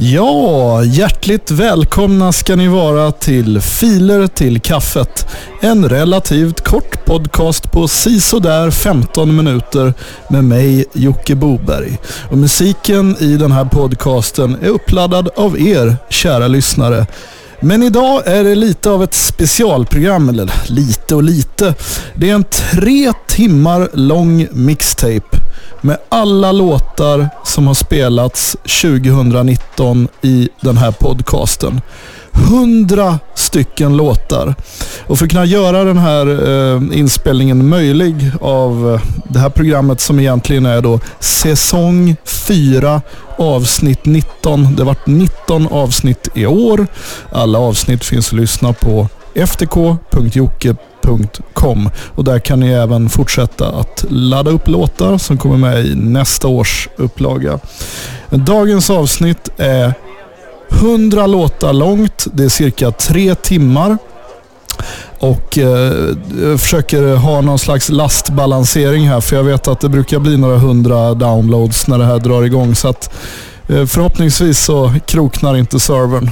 Ja, hjärtligt välkomna ska ni vara till Filer till kaffet. En relativt kort podcast på sisådär 15 minuter med mig Jocke Boberg. Och musiken i den här podcasten är uppladdad av er, kära lyssnare. Men idag är det lite av ett specialprogram, eller lite och lite. Det är en tre timmar lång mixtape med alla låtar som har spelats 2019 i den här podcasten. 100 stycken låtar. Och för att kunna göra den här eh, inspelningen möjlig av eh, det här programmet som egentligen är då säsong 4 avsnitt 19. Det har varit 19 avsnitt i år. Alla avsnitt finns att lyssna på ftk.jocke.com och där kan ni även fortsätta att ladda upp låtar som kommer med i nästa års upplaga. Dagens avsnitt är 100 låtar långt. Det är cirka tre timmar. Och eh, jag försöker ha någon slags lastbalansering här för jag vet att det brukar bli några hundra downloads när det här drar igång. Så att, eh, förhoppningsvis så kroknar inte servern.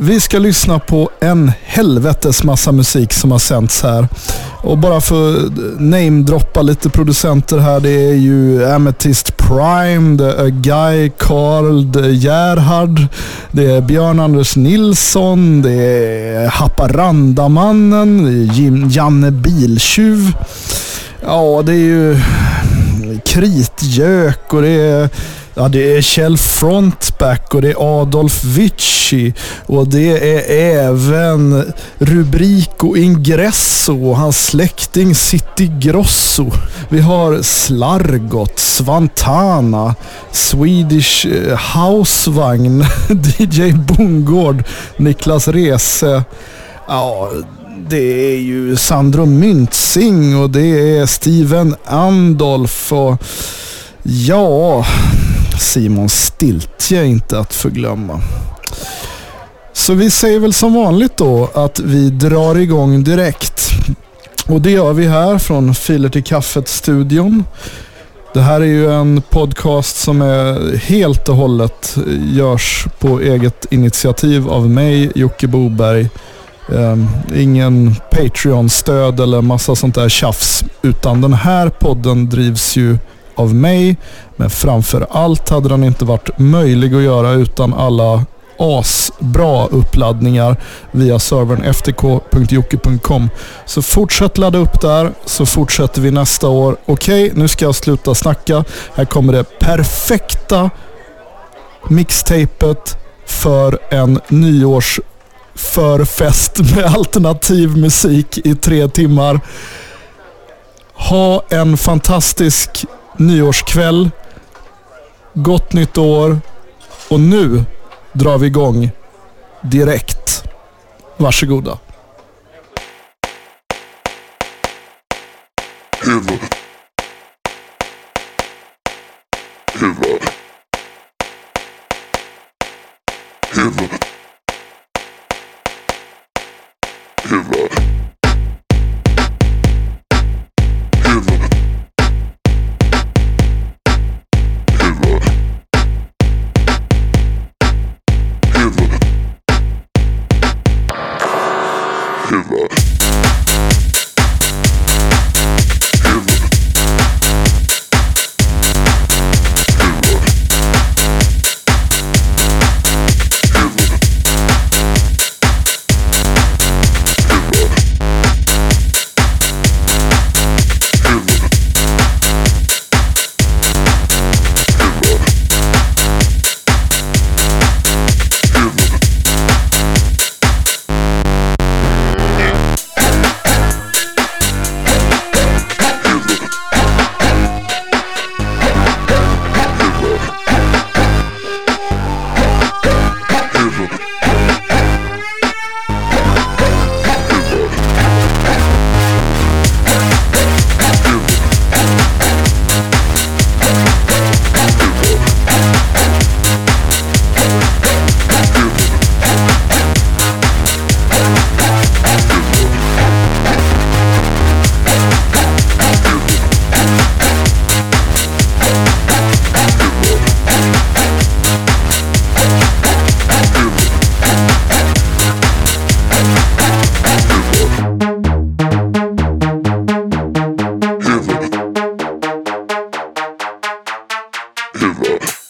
Vi ska lyssna på en helvetes massa musik som har sänts här. Och bara för att namedroppa lite producenter här. Det är ju Amethyst Prime, det är Guy Carl de Gerhard, det är Björn Anders Nilsson, det är Haparandamannen, det är Jim, Janne Biltjuv. Ja, det är ju Kritgök och det är Ja, det är Kjell Frontback och det är Adolf Witschi och det är även Rubrico Ingresso och hans släkting City Grosso. Vi har Slargot, Svantana, Swedish eh, Housevagn, DJ Bongård, Niklas Rese. Ja, det är ju Sandro Myntzing och det är Steven Andolf och ja, Simon Stiltje inte att förglömma. Så vi säger väl som vanligt då att vi drar igång direkt. Och det gör vi här från Filer till kaffet-studion. Det här är ju en podcast som är helt och hållet görs på eget initiativ av mig, Jocke Boberg. Um, ingen Patreon-stöd eller massa sånt där tjafs. Utan den här podden drivs ju av mig. Men framför allt hade den inte varit möjlig att göra utan alla asbra uppladdningar via servern ftk.jocke.com. Så fortsätt ladda upp där så fortsätter vi nästa år. Okej, nu ska jag sluta snacka. Här kommer det perfekta mixtapet för en nyårsförfest med alternativ musik i tre timmar. Ha en fantastisk nyårskväll. Gott nytt år. Och nu drar vi igång direkt. Varsågoda. Huvud. Huvud. Huvud. Fever.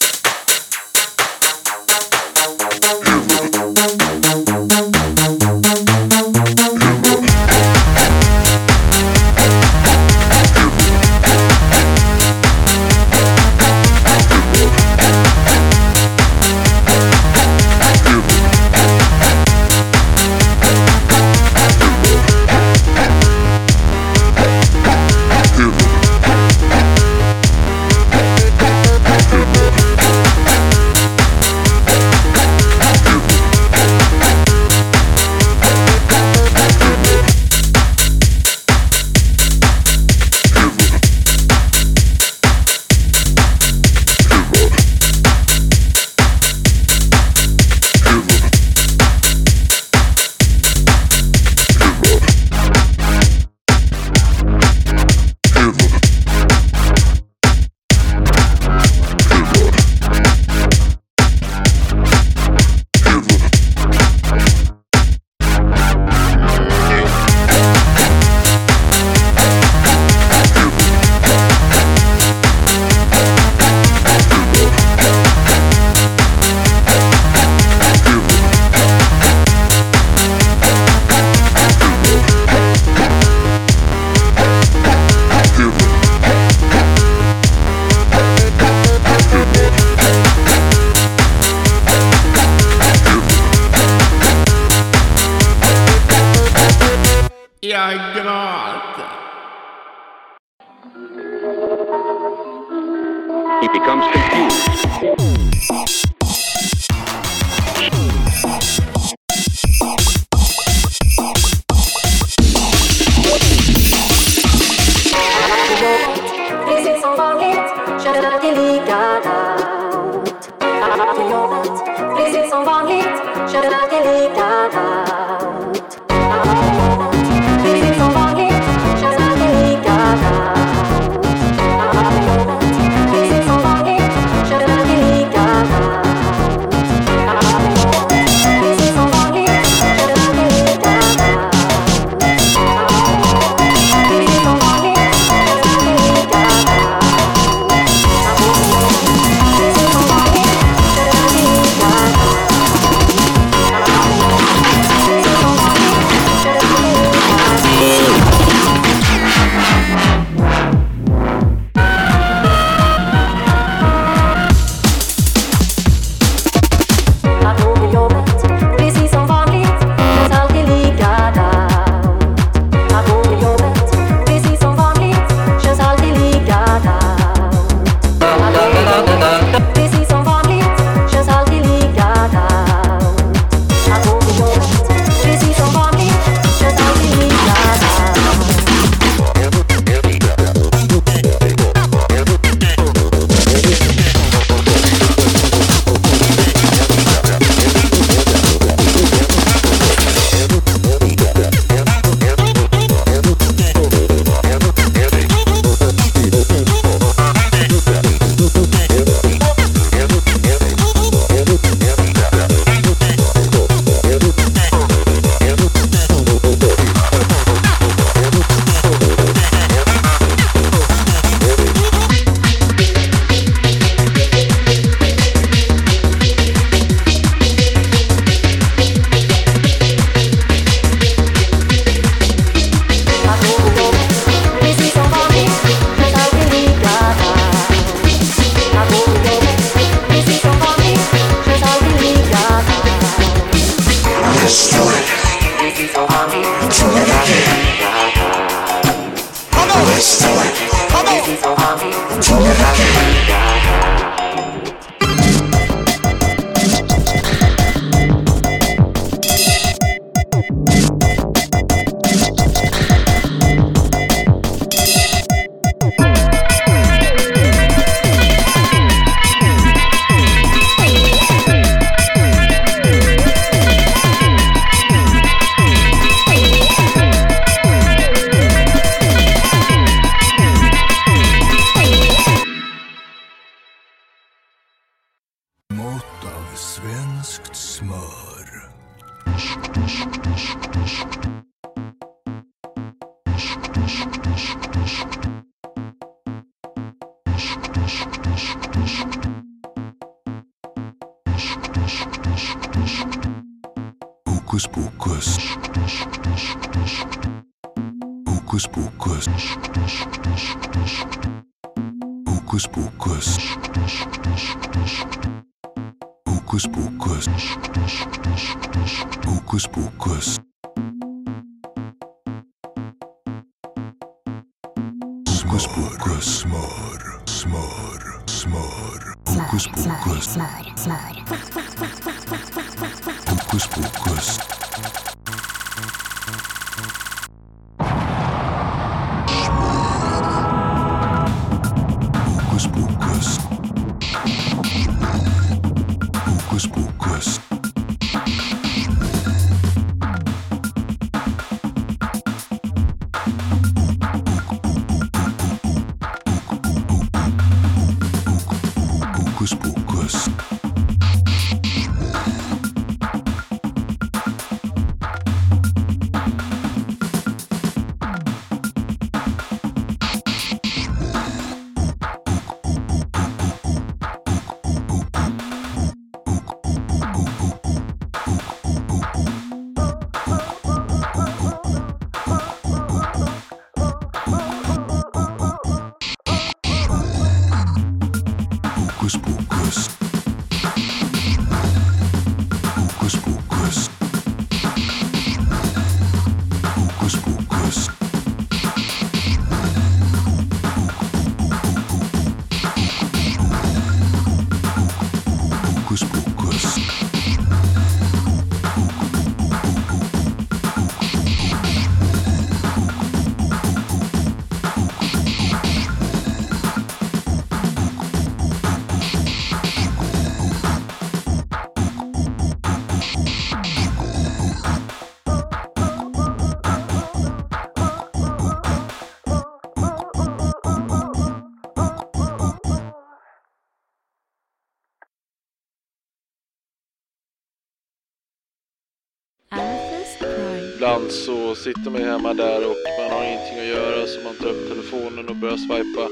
så sitter man ju hemma där och man har ingenting att göra så man tar upp telefonen och börjar swipa.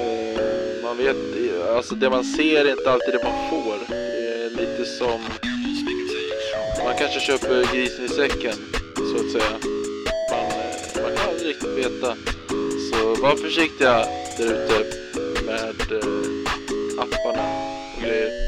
Eh, man vet, alltså det man ser är inte alltid det man får. Det är lite som, man kanske köper grisen i säcken så att säga. Man, man kan aldrig riktigt veta. Så var försiktiga där ute med eh, apparna och grejer.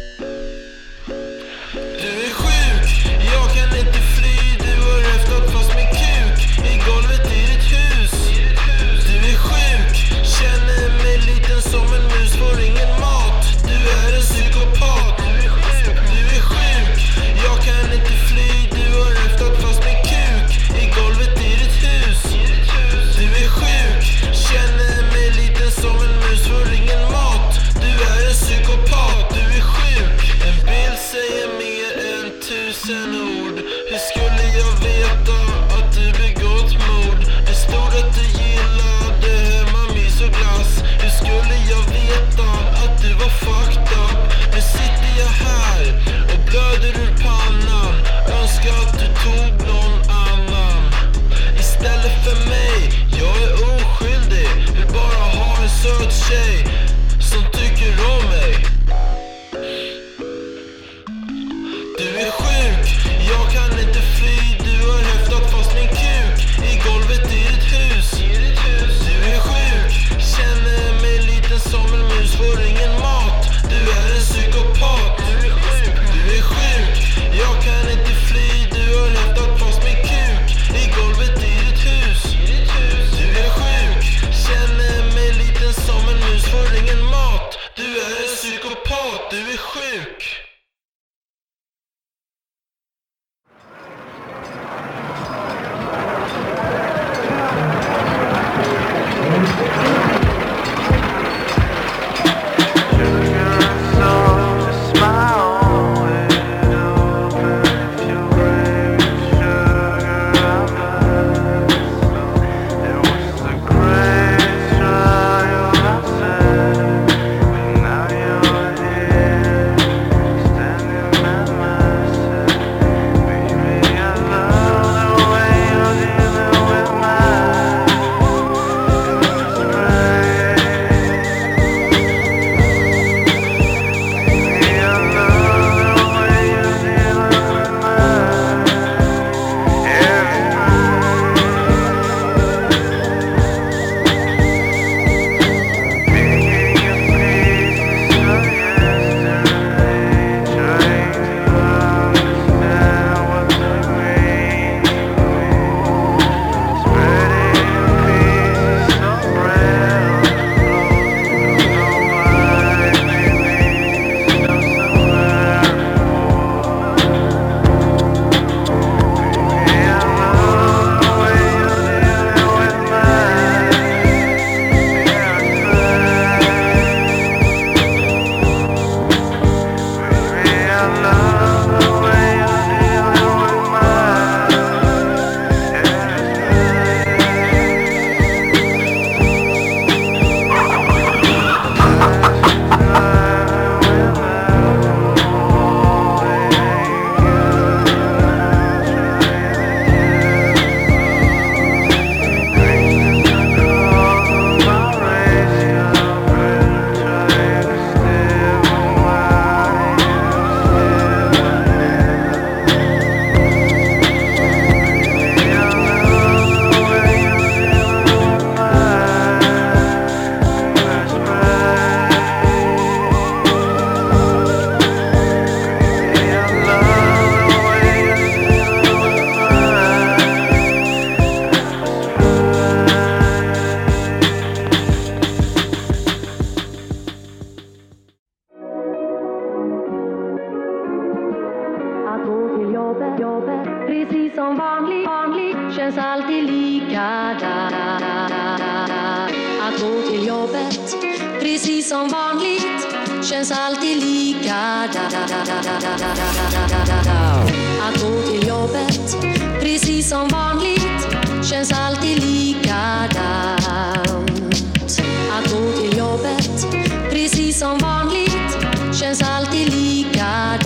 vanligt, känns alltid likadant.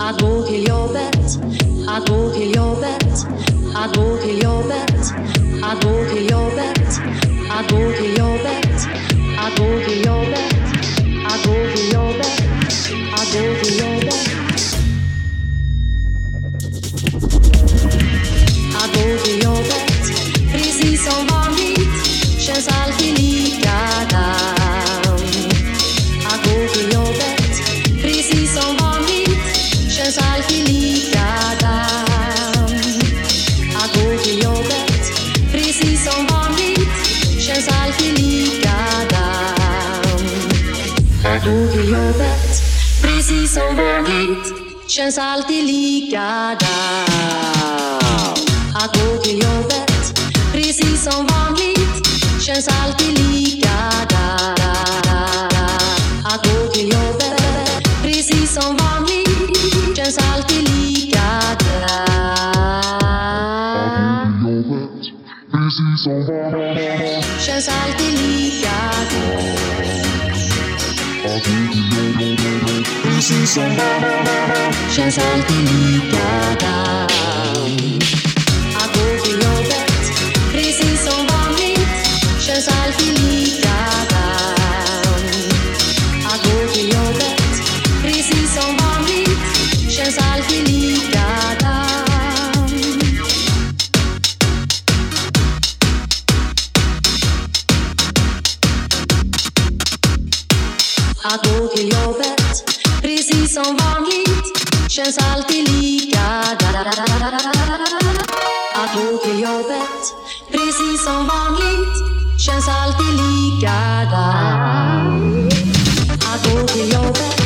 Att gå till jobbet, att gå till jobbet, att gå till jobbet, att gå till jobbet, att gå till jobbet, att gå till jobbet. Känns alltid likadant. Att gå till jobbet, precis som vanligt, känns alltid likadant. Att gå till jobbet, precis som vanligt, känns alltid likadant. Känns alltid likadant. Som känns alltid likadant. Att gå till jobbet, precis som vanligt, känns alltid likadant. Att gå till jobbet, precis som vanligt, känns alltid likadant. Att gå till jobbet, som vanligt, känns alltid lika. Att gå till jobbet, precis som vanligt, känns alltid likadant. Att gå till jobbet,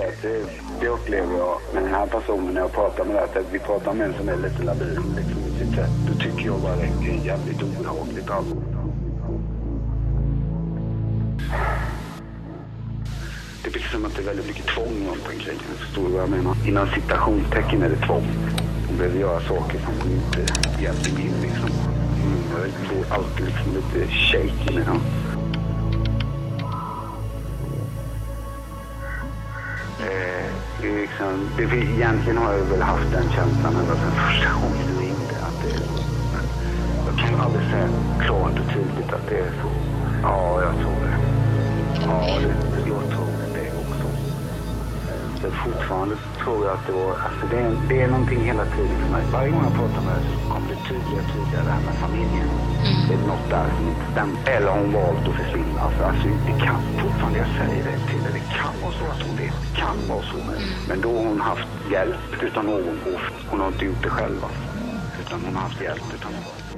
Så att det, det upplever jag med den här personen när jag pratar med det. här, Att vi pratar med en som är lite labil liksom, i sitt sätt. Då tycker jag bara det är jävligt obehagligt alltså. Det blir som att det är väldigt mycket tvång runt omkring. Förstår du vad jag menar? Inom citationstecken är det tvång. Hon behöver göra saker som hon inte egentligen vill liksom. Mm, jag tror alltid liksom lite shaky med honom. Liksom, det, egentligen har jag väl haft den känslan ända sedan första gången du ringde. Att det, jag kan aldrig säga klart och tydligt att det är så. Ja, jag tror det. Ja, det, jag tror det också. Så fortfarande så tror jag att det var, alltså det är, det är någonting hela tiden för mig. Varje gång jag pratar med henne så kommer det tydligare och tydligare det här med familjen. Det är något där som inte stämmer. Eller har hon valt att försvinna. Alltså, alltså det kan fortfarande, jag säger det till dig, det kan vara så att hon vet. Det kan vara så. Men, men då har hon haft hjälp utan någon. Hon har inte gjort det själv. Alltså. Utan hon har haft hjälp utan någon.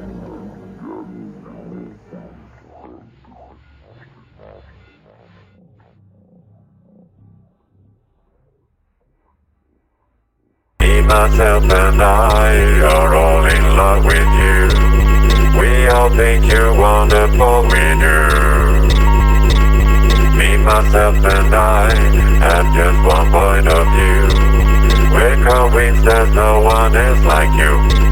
Myself, and I are all in love with you. We all think you're wonderful, we do. Me, myself, and I have just one point of view. We're convinced that no one is like you.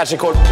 Magical.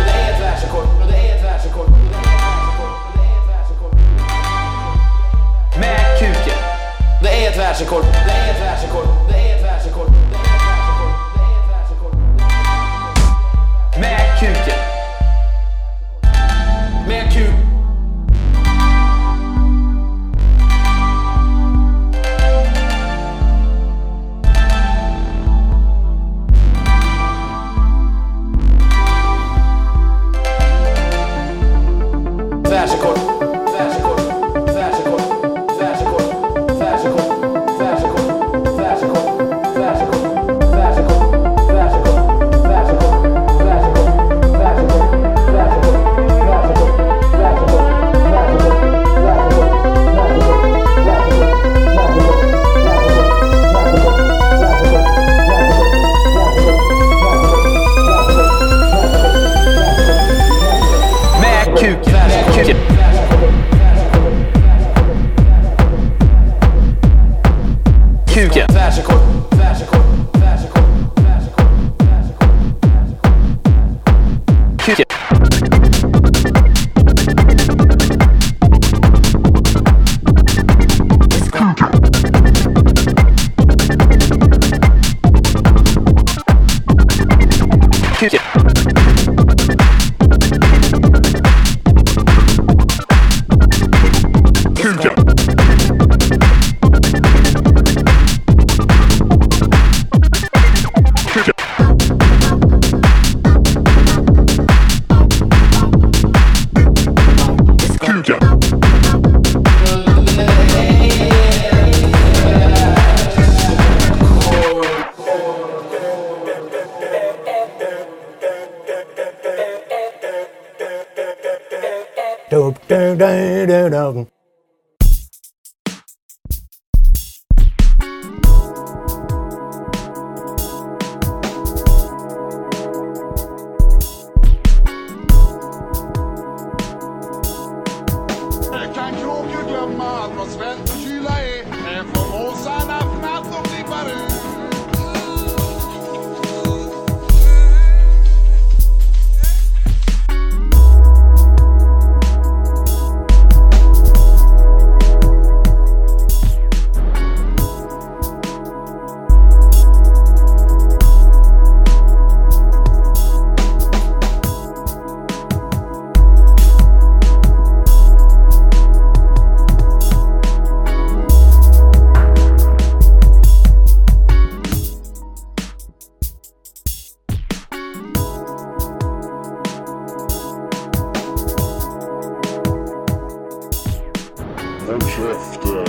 Håll käften.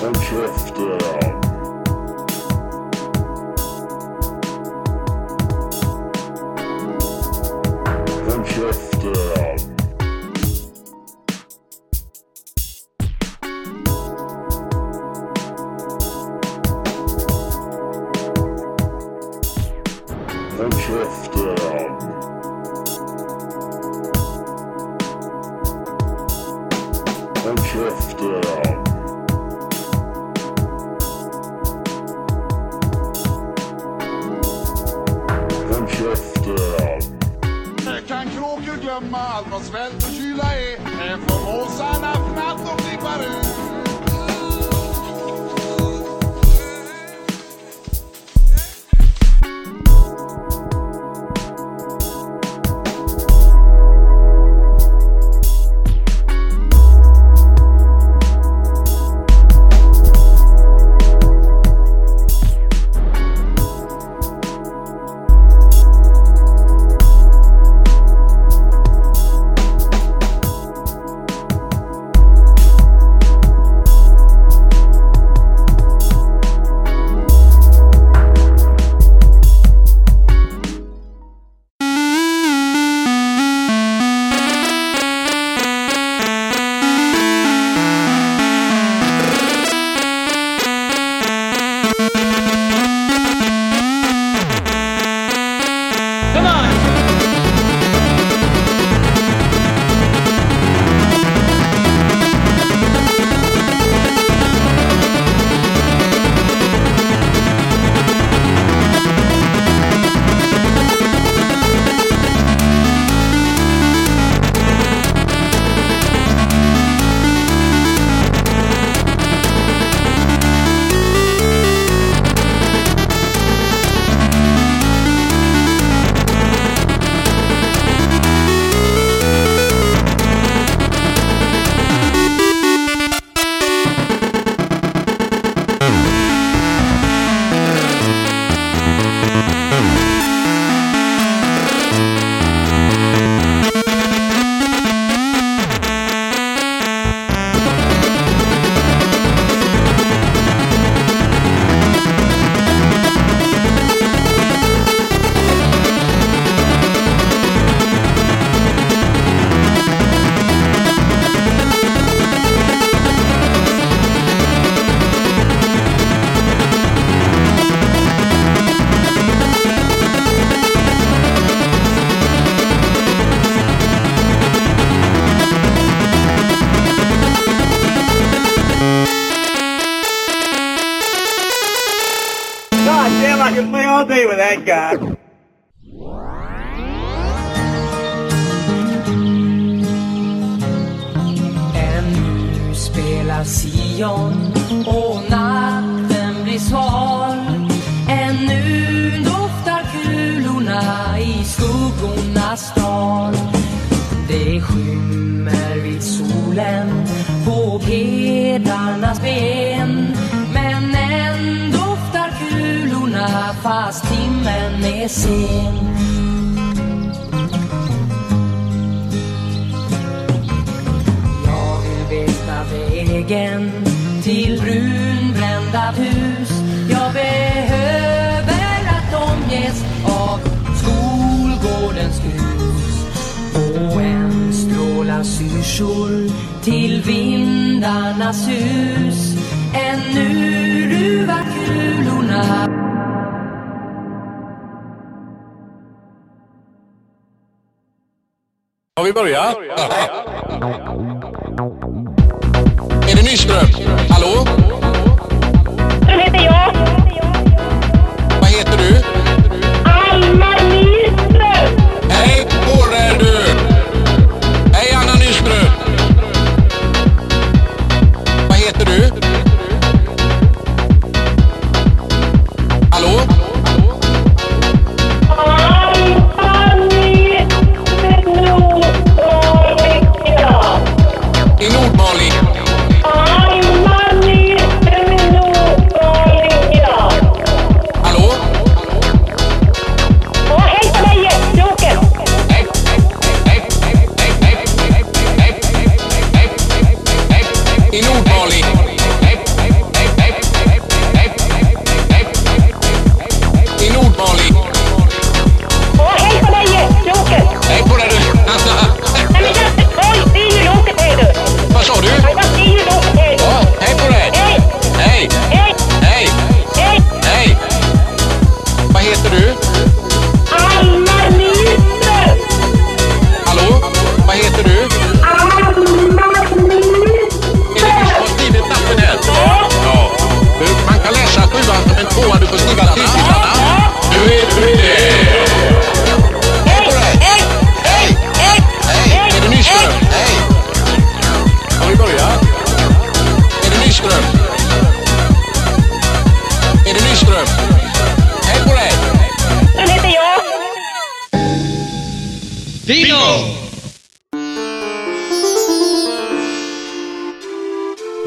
Håll käften.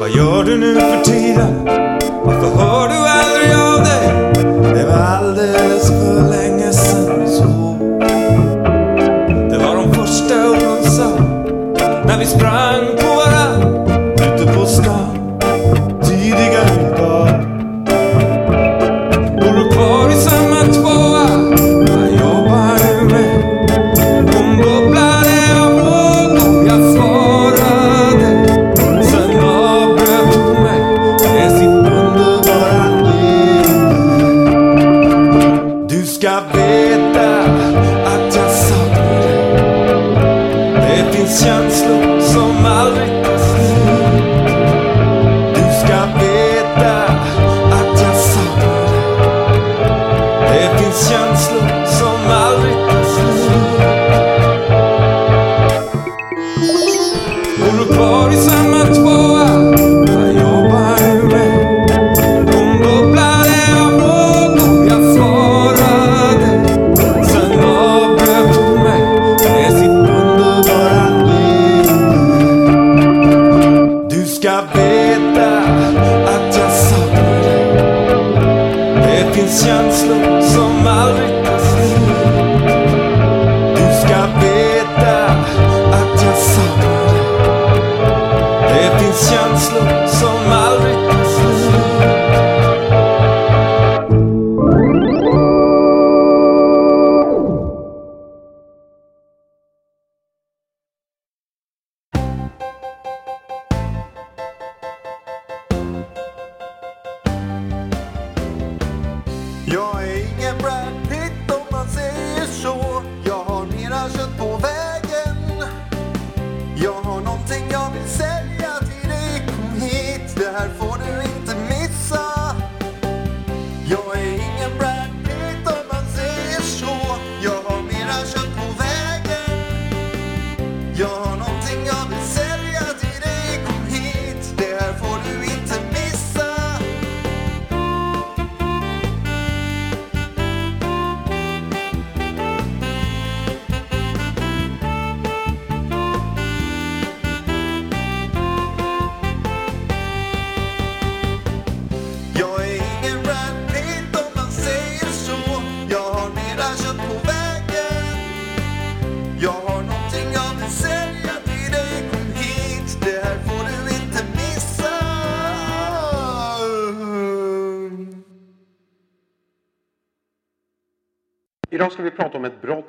Gör du nu för tiden? Varför hör du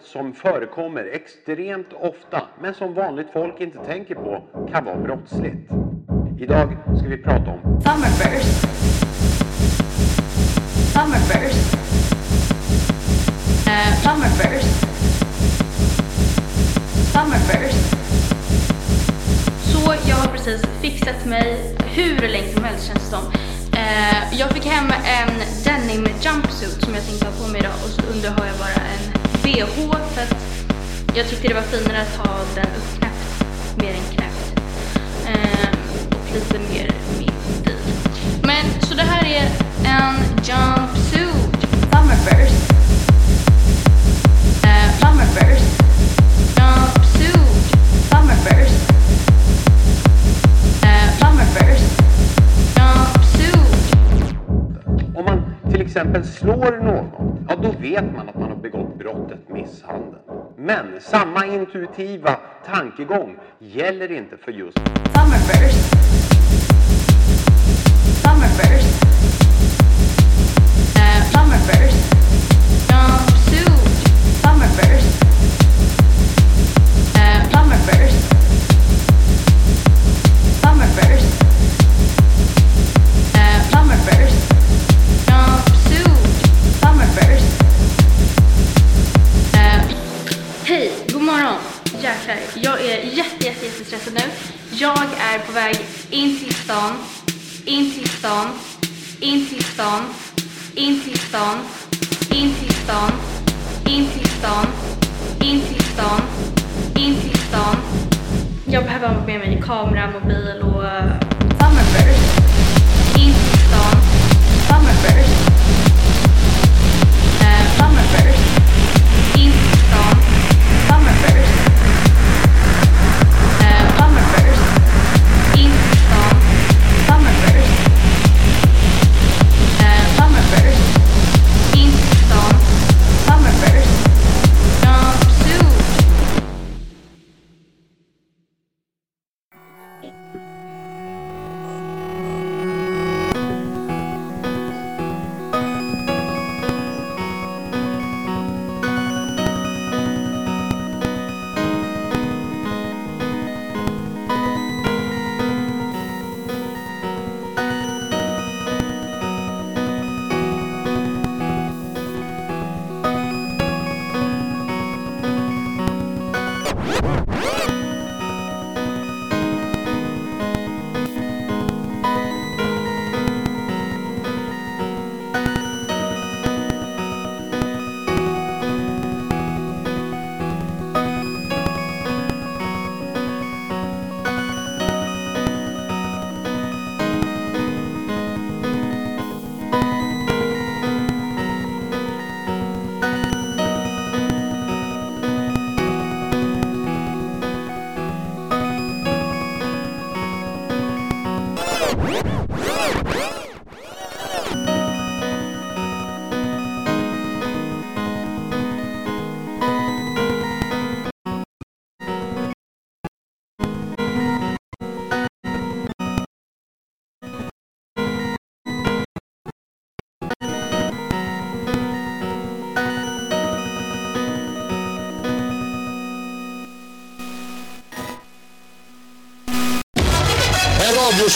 som förekommer extremt ofta, men som vanligt folk inte tänker på kan vara brottsligt. Idag ska vi prata om Summerburst. Summerburst. Eh, Summerburst. Summerburst. Så jag har precis fixat mig hur länge som helst känns det som. Eh, jag fick hem en denim jumpsuit som jag tänkte ha på mig idag och så under har jag bara en bh för att jag tyckte det var finare att ha den uppknäppt mer än knäppt. Eh, och lite mer min stil. Men så det här är en jumpsuit. Summerburst. Eh, summerburst. Jumpsuit. Summerburst. Eh, summerburst. Jumpsuit. Om man till exempel slår någon, ja då vet man att man har brottet misshandel. Men samma intuitiva tankegång gäller inte för just Summerburst. Summerburst. Eh, summerburst. Jumpsuit. Summerburst. Jäklar, jag är jätte, jätte, jättestressad nu. Jag är på väg in till stan, in till stan, in till stan, in till stan, in till stan, in till stan, in till stan, in till stan. Jag behöver ha med mig kamera, mobil och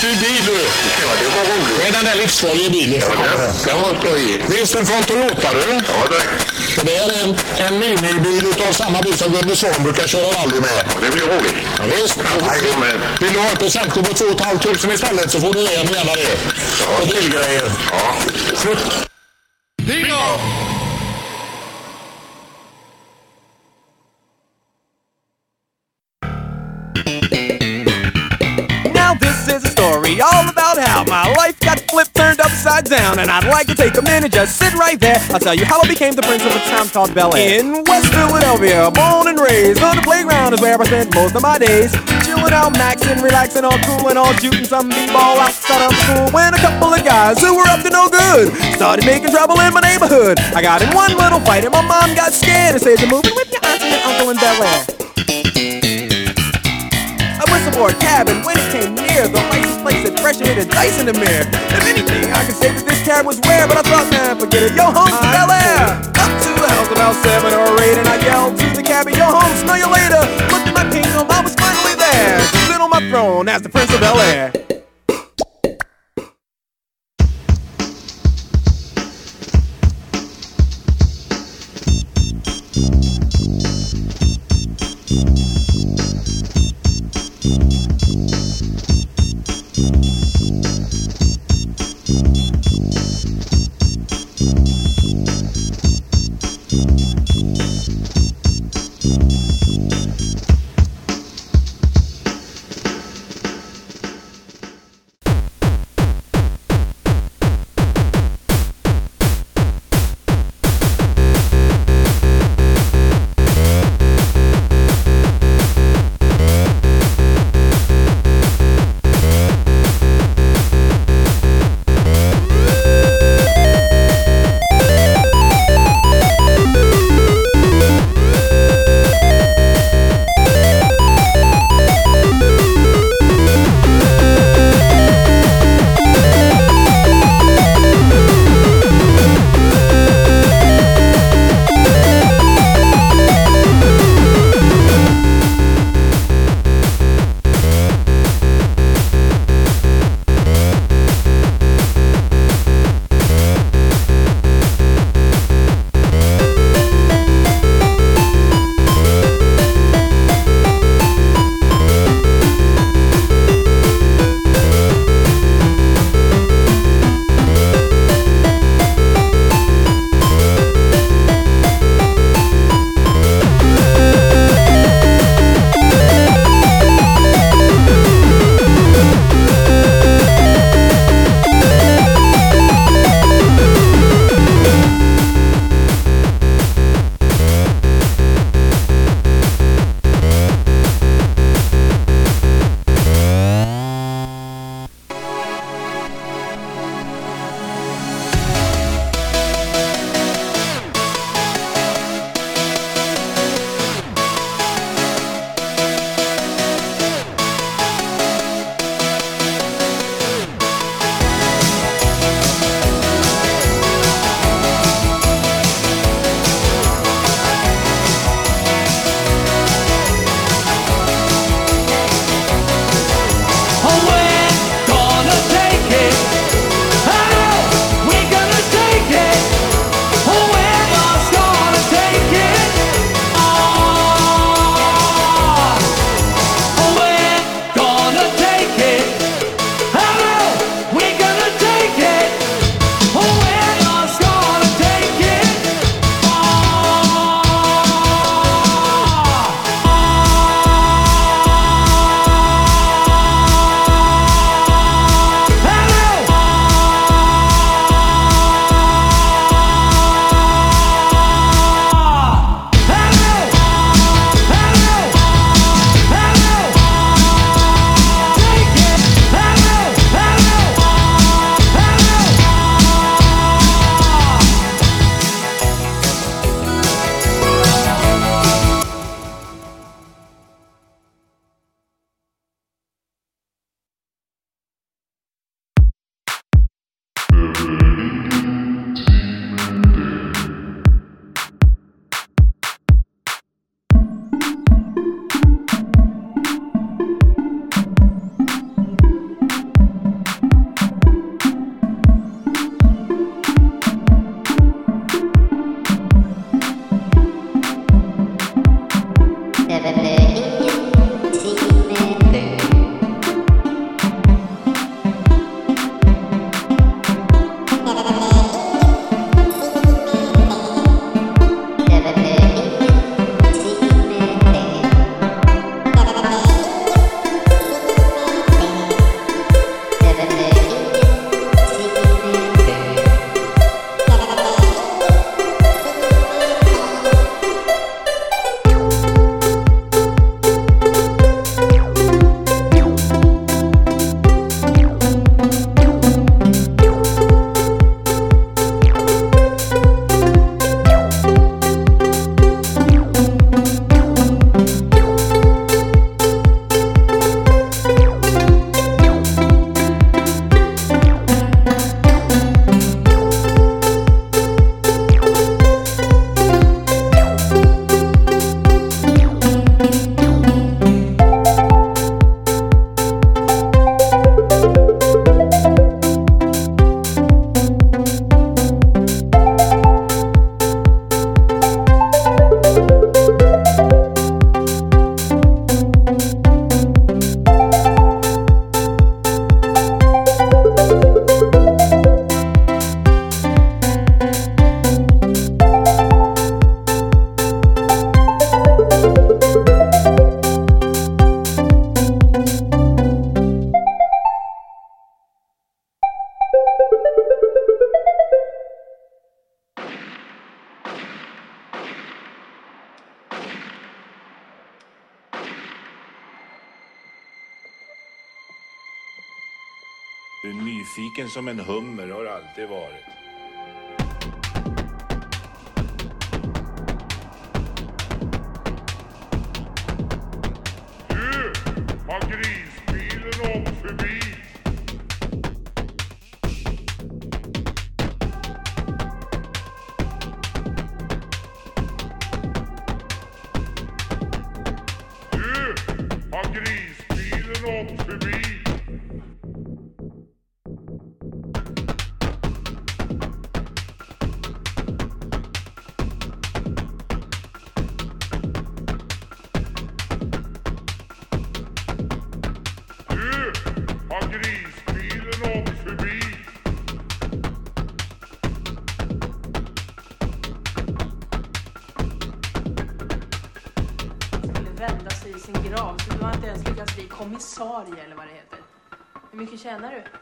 i bil du. Ja, det var roligt. Det är den där livsfarliga bilen. Ja, det, det var skoj. Visst, en från Toyota du. Ja, det. Så det är en, en minibil utav samma bil som Gunde Svan brukar köra rally med. Ja, det blir roligt. Ja, visst. Jajamän. Vill du ha ett presentkort på 2 500 istället så får du en gärna det. Och bilgrejer. Ja. Bingo! Down, and I'd like to take a minute, just sit right there. I'll tell you how I became the prince of a town called Bel Air. In West Philadelphia, born and raised on the playground is where I spent most of my days. Chilling out, maxing, relaxing, all cool and all shooting some b-ball outside of school. When a couple of guys who were up to no good started making trouble in my neighborhood. I got in one little fight and my mom got scared and said, "You're moving with your aunt and uncle in Bel Air." I a cab and when it came near the license plate said pressure hit a dice in the mirror. If anything, I could say that this cab was rare, but I thought, man, forget it. Yo, home to Bel Air. Up to the house about seven or eight, and I yelled to the cabby, yo, home, smell you later. Looked at my kingdom, I was finally there. Sit on my throne as the Prince of Bel Air. Música Nyfiken som en mycket tjänar du?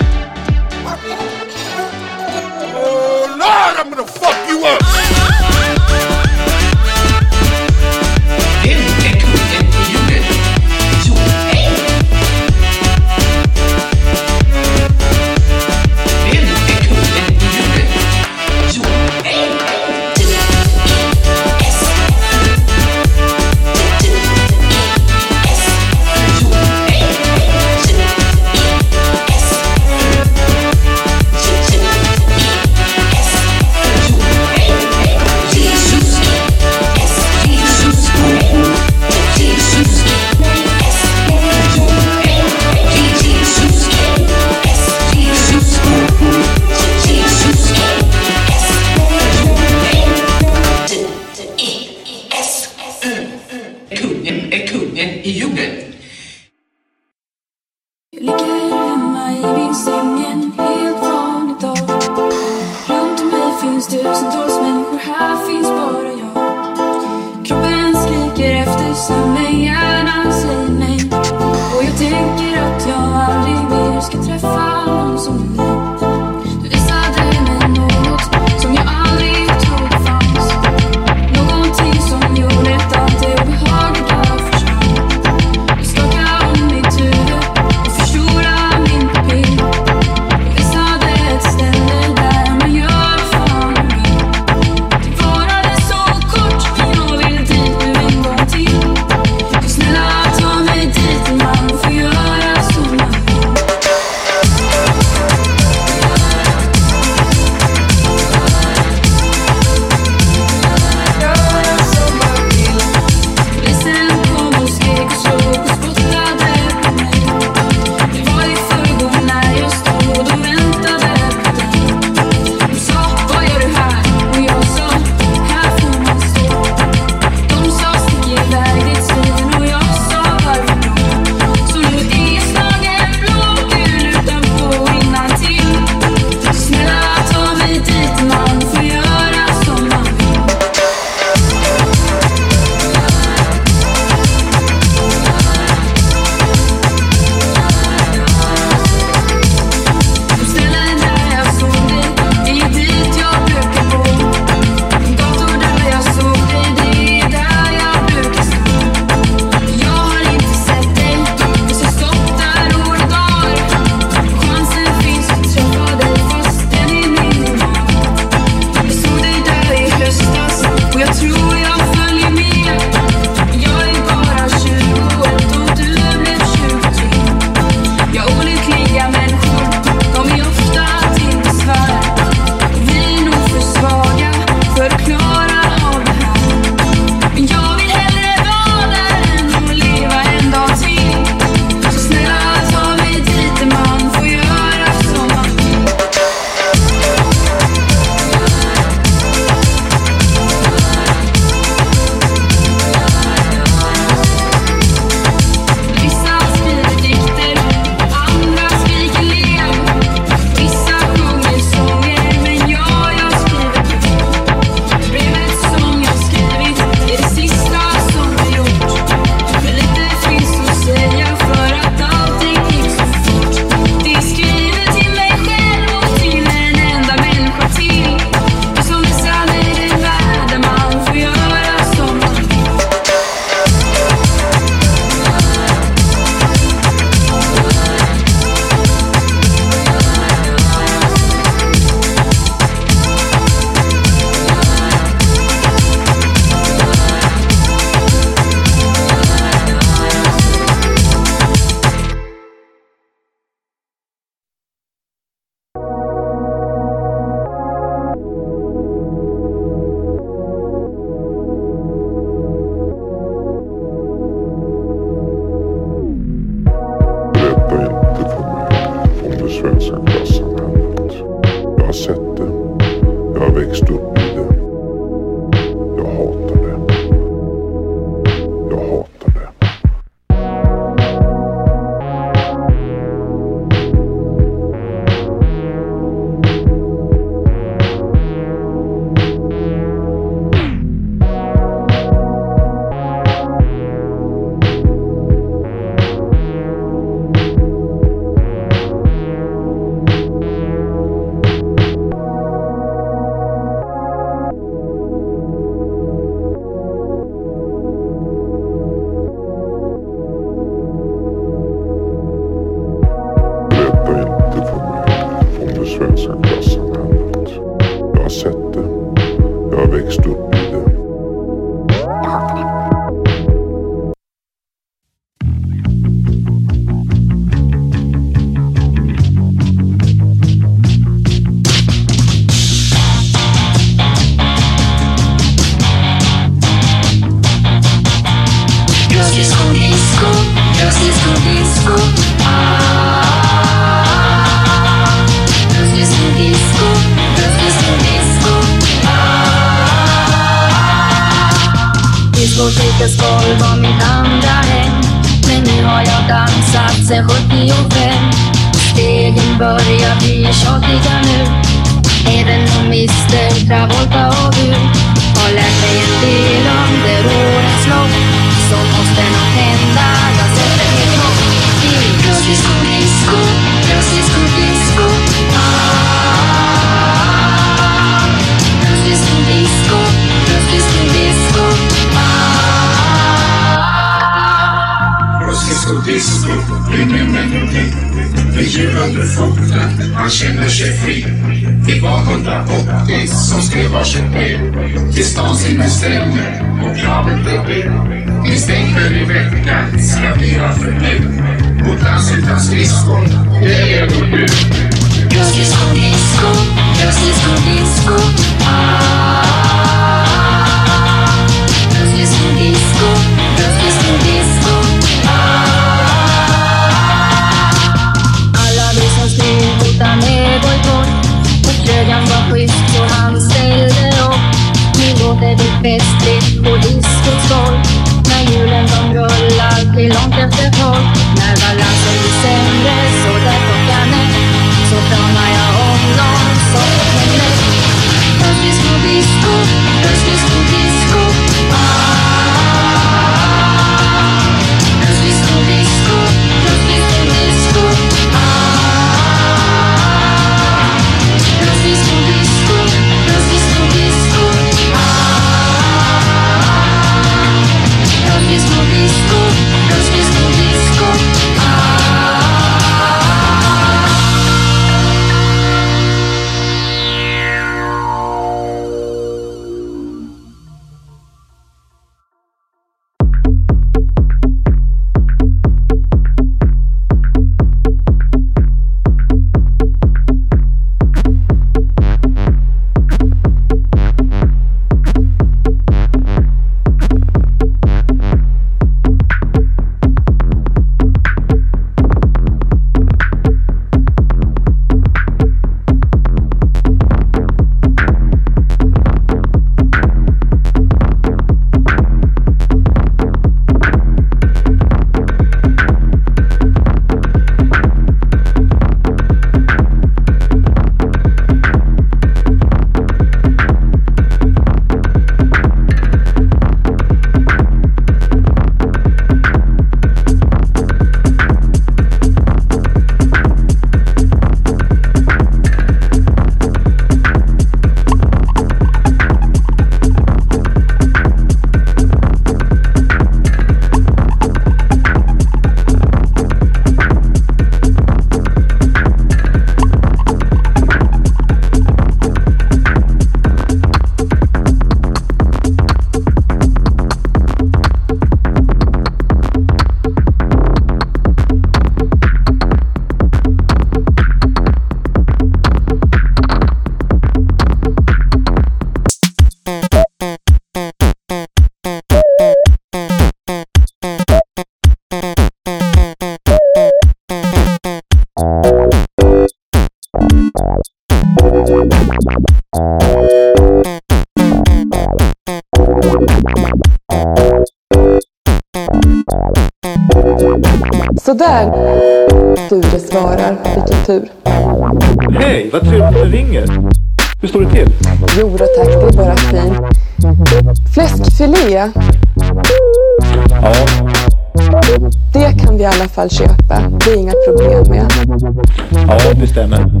Ja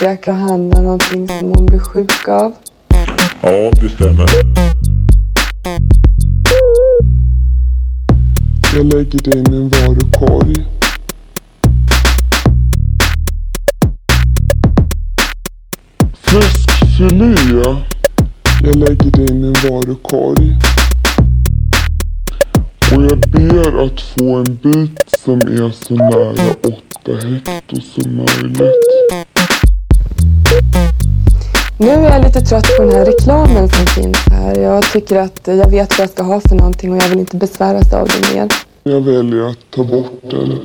kan handla någonting som hon blir sjuk av. Ja, det stämmer. Jag lägger det i min varukorg. Fläskfilé. Jag lägger det i min varukorg. Och jag ber att få en bit som är så nära 8 hekto som möjligt. Nu är jag lite trött på den här reklamen som finns här. Jag tycker att jag vet vad jag ska ha för någonting och jag vill inte besväras av det mer. Jag väljer att ta bort den.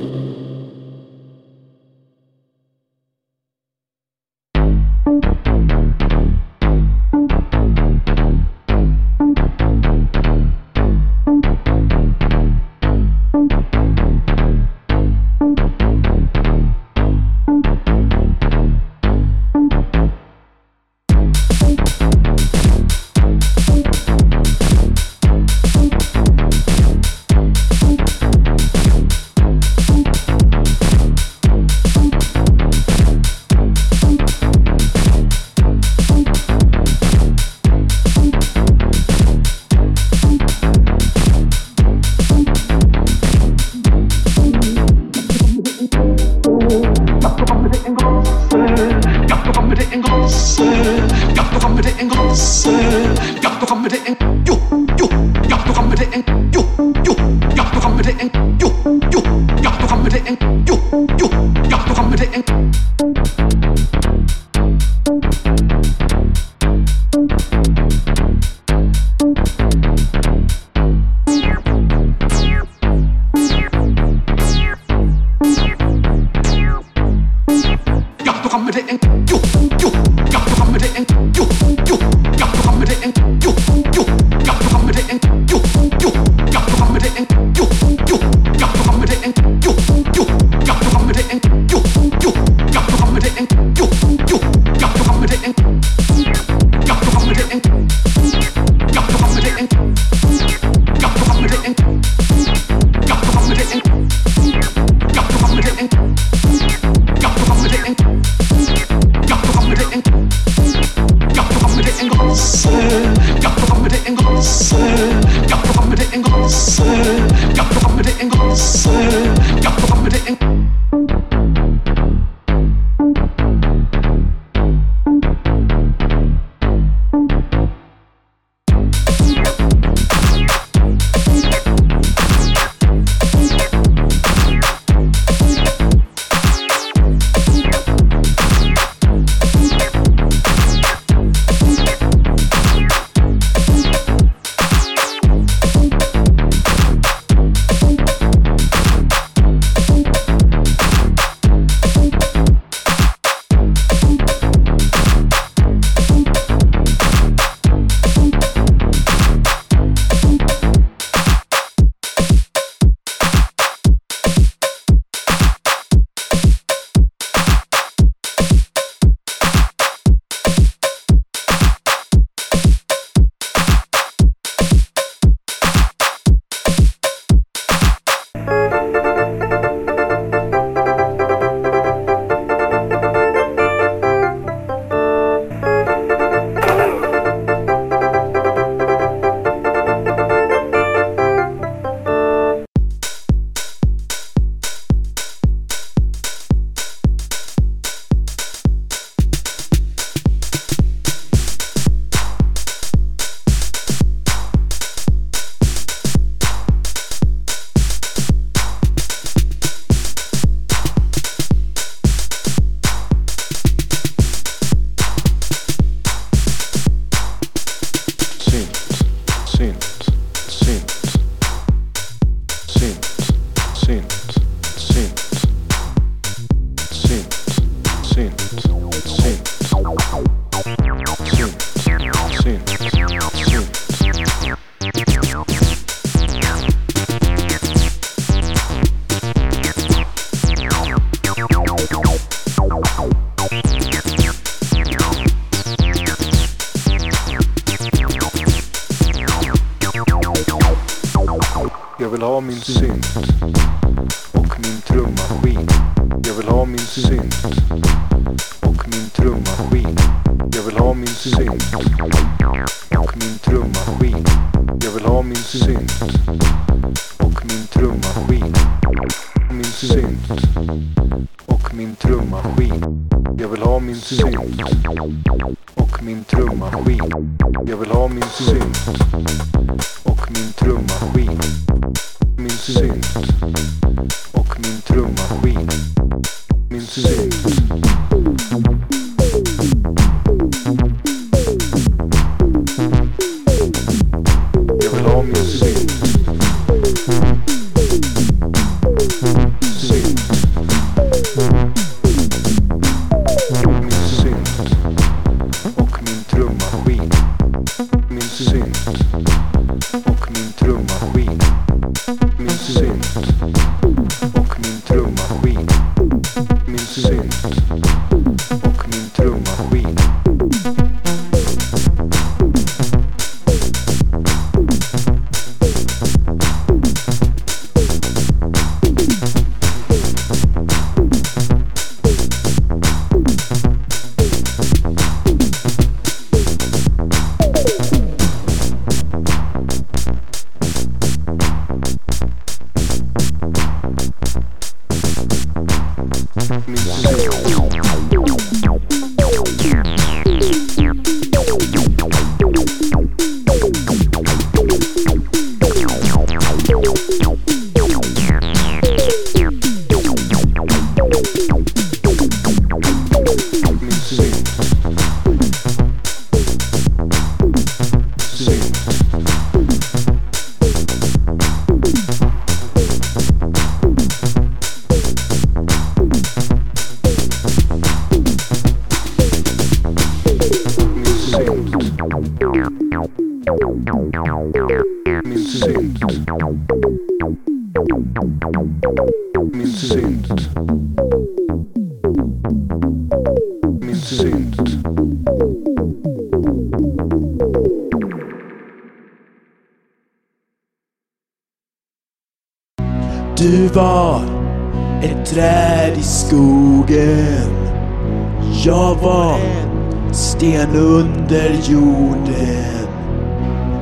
jorden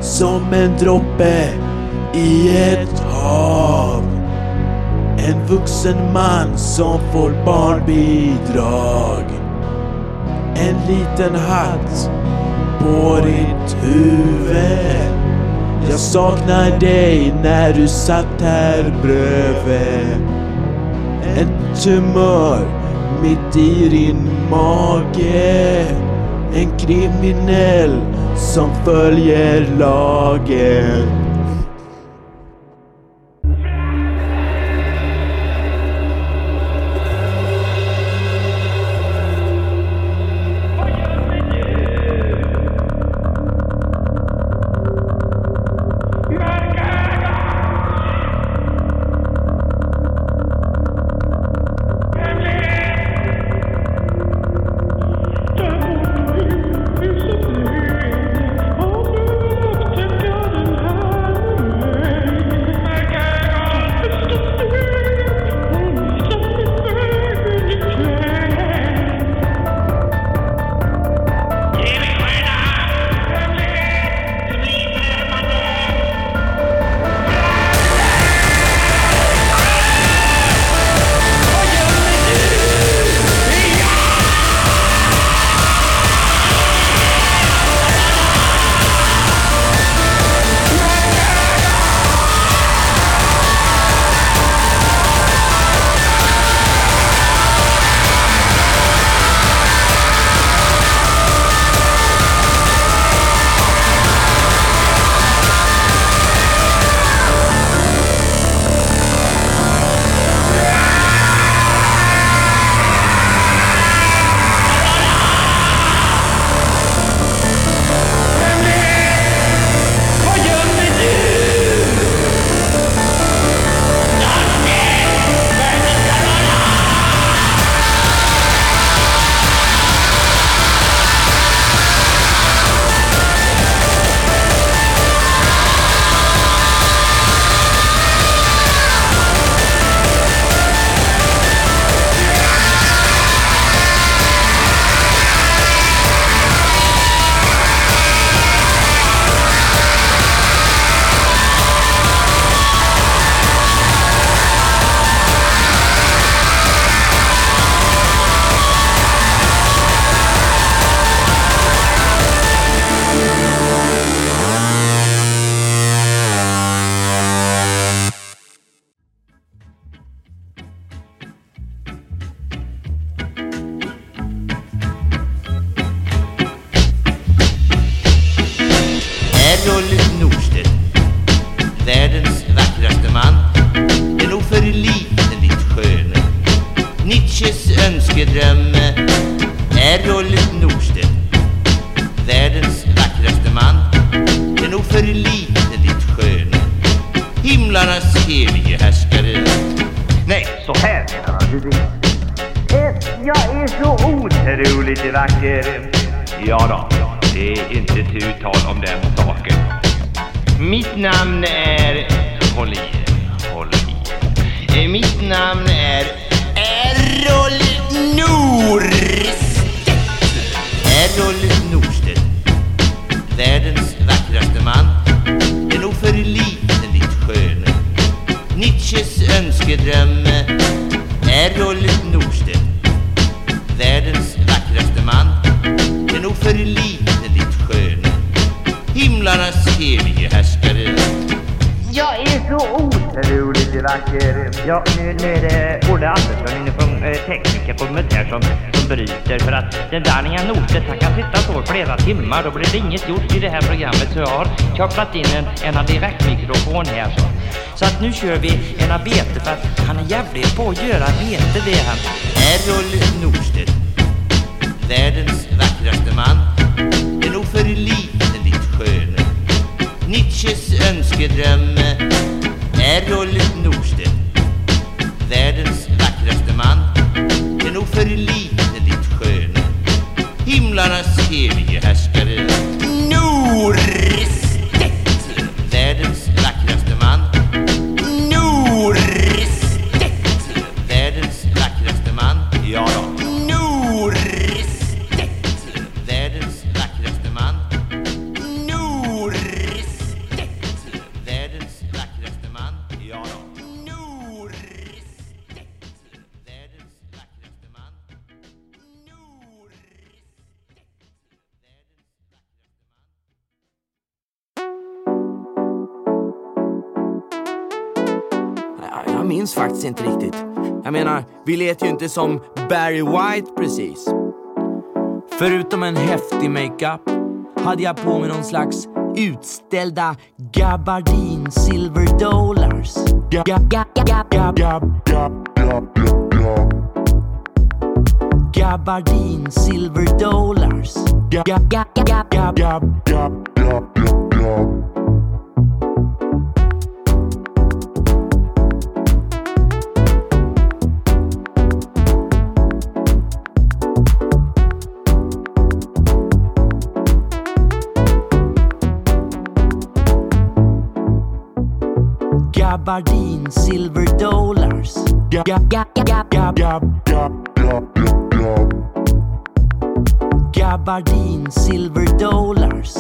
som en droppe i ett hav. En vuxen man som får barnbidrag. En liten hatt på ditt huvud. Jag saknar dig när du satt här bredvid. En tumör mitt i din mage en kriminell som följer lagen. kör vi en arbete för att han är jävligt på att göra arbete det han. som Barry White precis. Förutom en häftig makeup hade jag på mig någon slags utställda gabardin silver dollars. Gabardin silver dollars. gabardin, silver dollars. Gab, gab, silver dollars.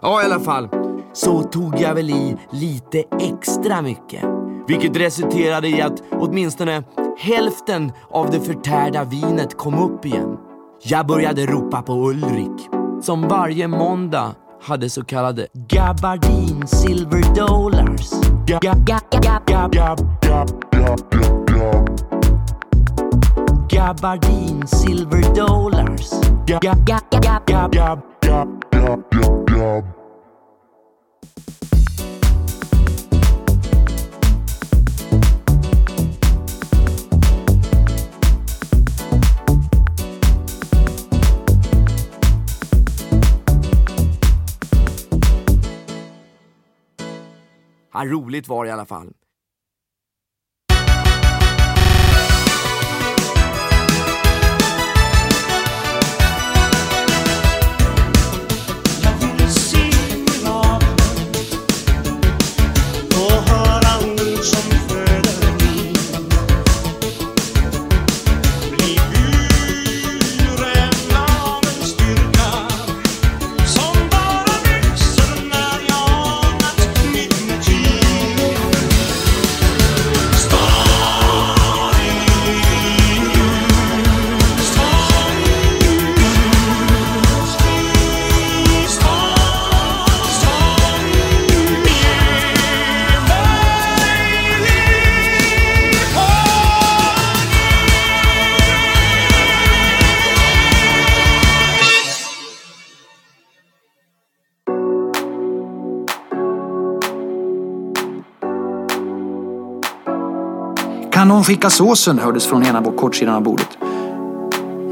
Ja, i alla fall. Så tog jag väl i lite extra mycket. Vilket resulterade i att åtminstone hälften av det förtärda vinet kom upp igen. Jag började ropa på Ulrik som varje måndag hade så kallade gabardin silver dollars. Gab, gab, gab, gab, gab, gab, gab, gab, gab, gab. Ja, roligt var det i alla fall. Kan någon skicka såsen? hördes från ena kortsidan av bordet.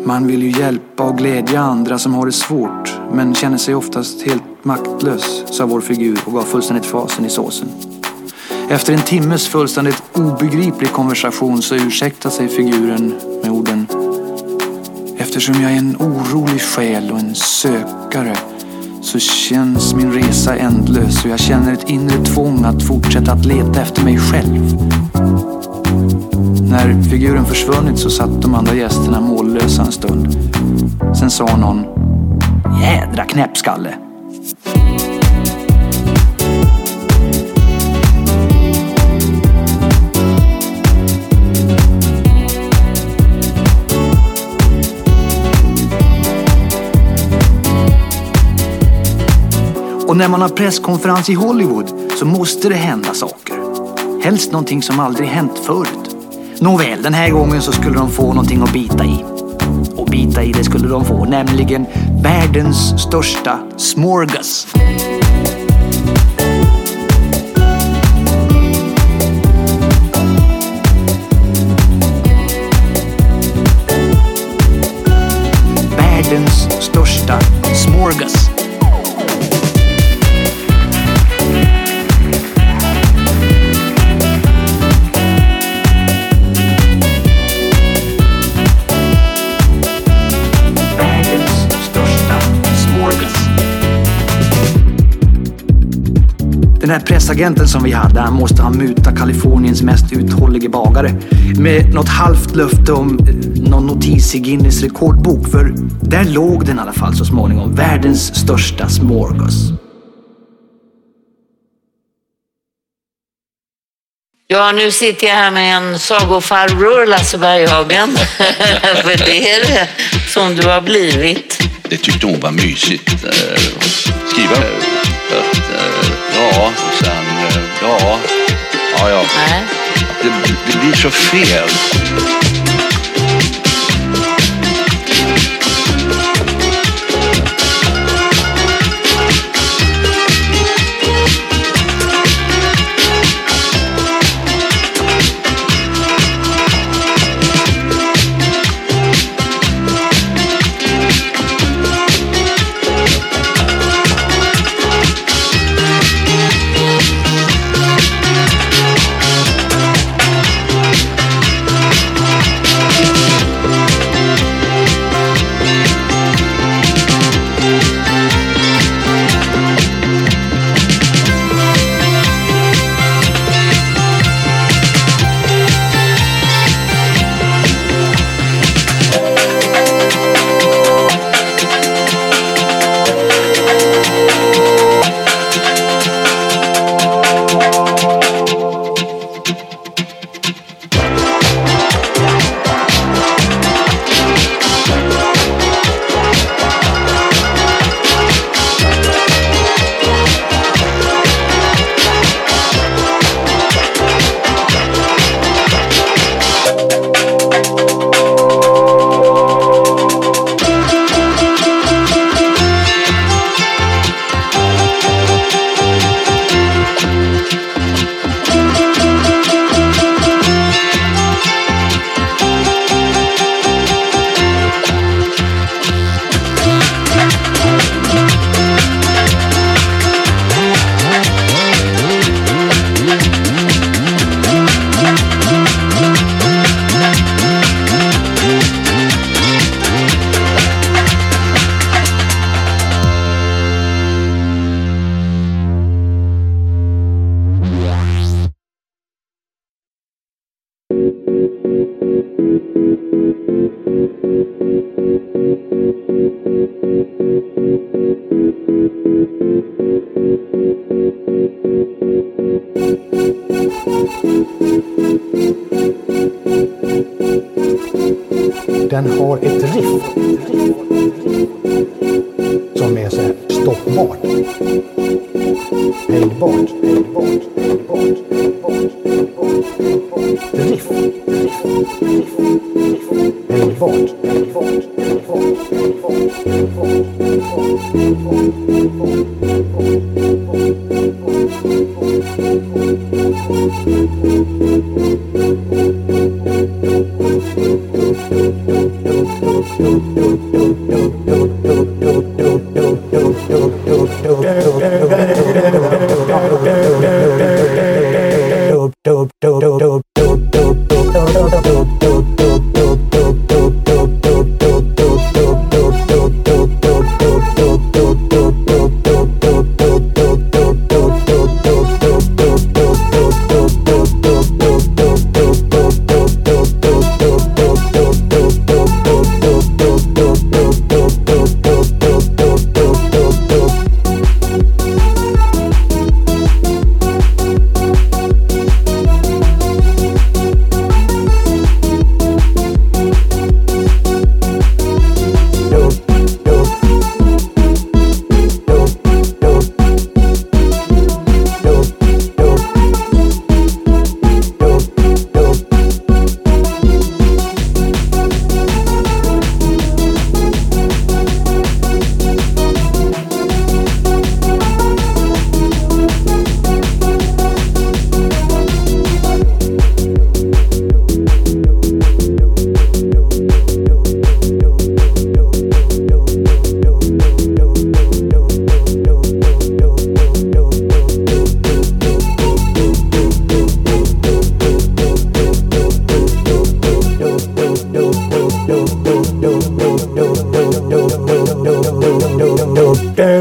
Man vill ju hjälpa och glädja andra som har det svårt men känner sig oftast helt maktlös, sa vår figur och gav fullständigt fasen i såsen. Efter en timmes fullständigt obegriplig konversation så ursäktade sig figuren med orden Eftersom jag är en orolig själ och en sökare så känns min resa ändlös och jag känner ett inre tvång att fortsätta att leta efter mig själv. När figuren försvunnit så satt de andra gästerna mållösa en stund. Sen sa någon Jädra knäppskalle. Och när man har presskonferens i Hollywood så måste det hända saker. Helst någonting som aldrig hänt förut. Nåväl, den här gången så skulle de få någonting att bita i. Och bita i det skulle de få, nämligen världens största smorgas. Den här pressagenten som vi hade, han måste ha mutat Kaliforniens mest uthållige bagare. Med något halvt löfte om eh, någon notis i Guinness rekordbok. För där låg den i alla fall så småningom. Världens största smorgas. Ja, nu sitter jag här med en sagofarbror, Lasse Berghagen. För det är det som du har blivit. Det tyckte hon var mysigt. eh, Skriva eh, att, ja, och sen, eh, ja, ja, ja. Det, det blir så fel.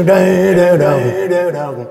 đây đều đồng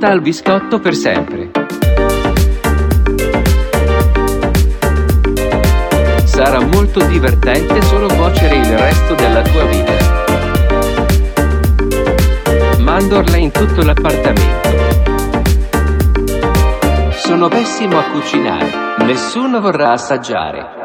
torta al biscotto per sempre. Sarà molto divertente solo cuocere il resto della tua vita. Mandorla in tutto l'appartamento. Sono pessimo a cucinare, nessuno vorrà assaggiare.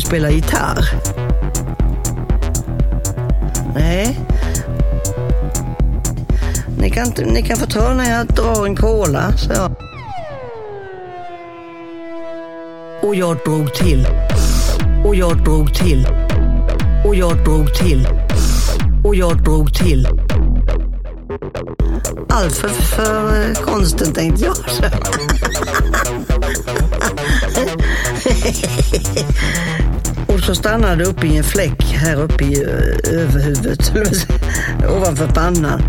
du spela gitarr? Nej. Ni kan, ni kan få ta när jag drar en cola, så jag. Och jag drog till. Och jag drog till. Och jag drog till. Och jag drog till. Allt för, för eh, konsten tänkte jag. och så stannade det uppe i en fläck här uppe i eh, överhuvudet, ovanför pannan.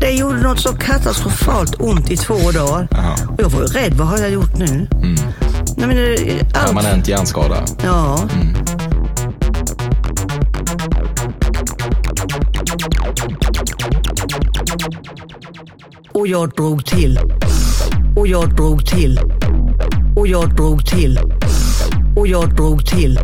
Det gjorde något så katastrofalt ont i två dagar. Och jag var ju rädd, vad har jag gjort nu? Mm. Nej, men, eh, allt... Permanent hjärnskada. Ja. Mm. Och jag drog till. Och jag drog till. Och jag drog till. Och jag drog till.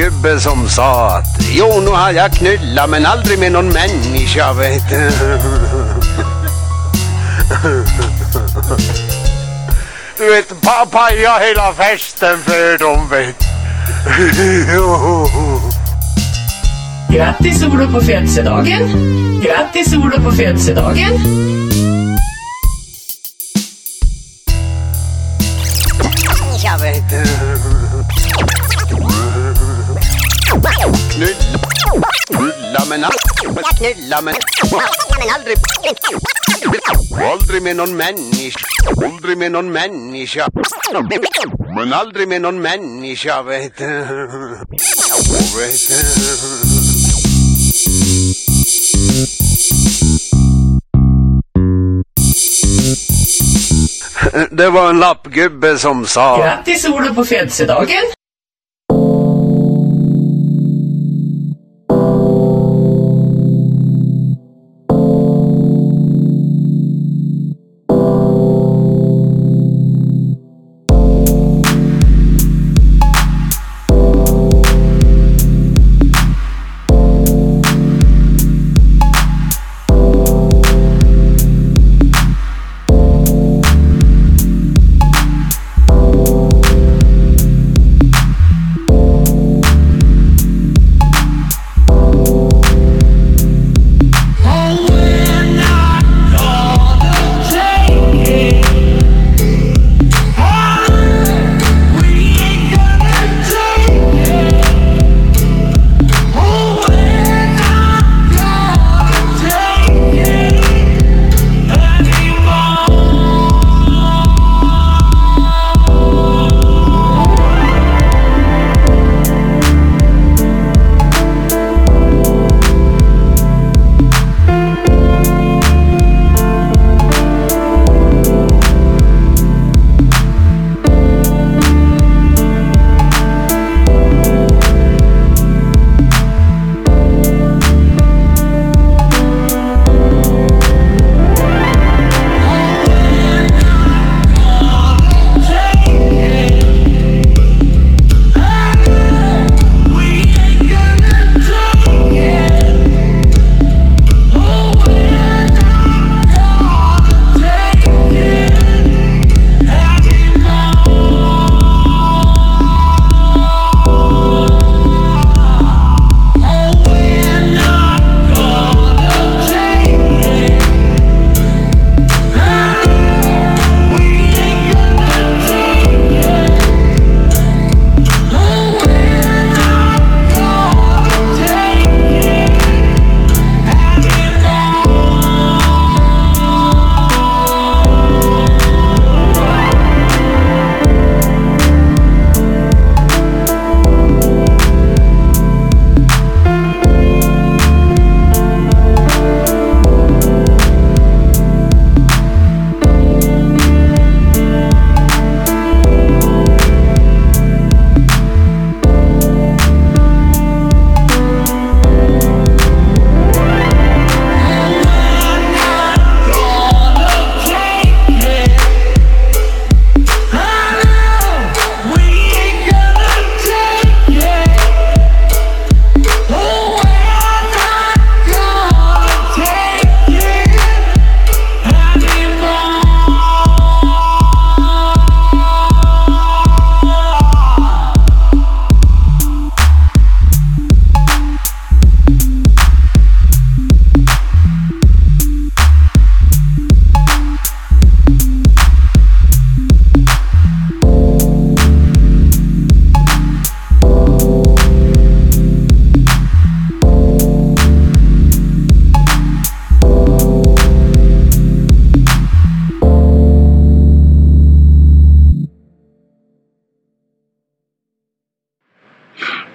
Gubbe som sa att Jo, nu har jag knullat men aldrig med någon människa vet du. Du vet, pappa jag hela festen för dem vet Grattis Olof på födelsedagen! Grattis Olof på födelsedagen! Knulla men, men aldrig, aldrig med någon människa, aldrig med någon människa, men aldrig med någon människa vet du. Vet du. Det var en lappgubbe som sa Grattis Olof på födelsedagen!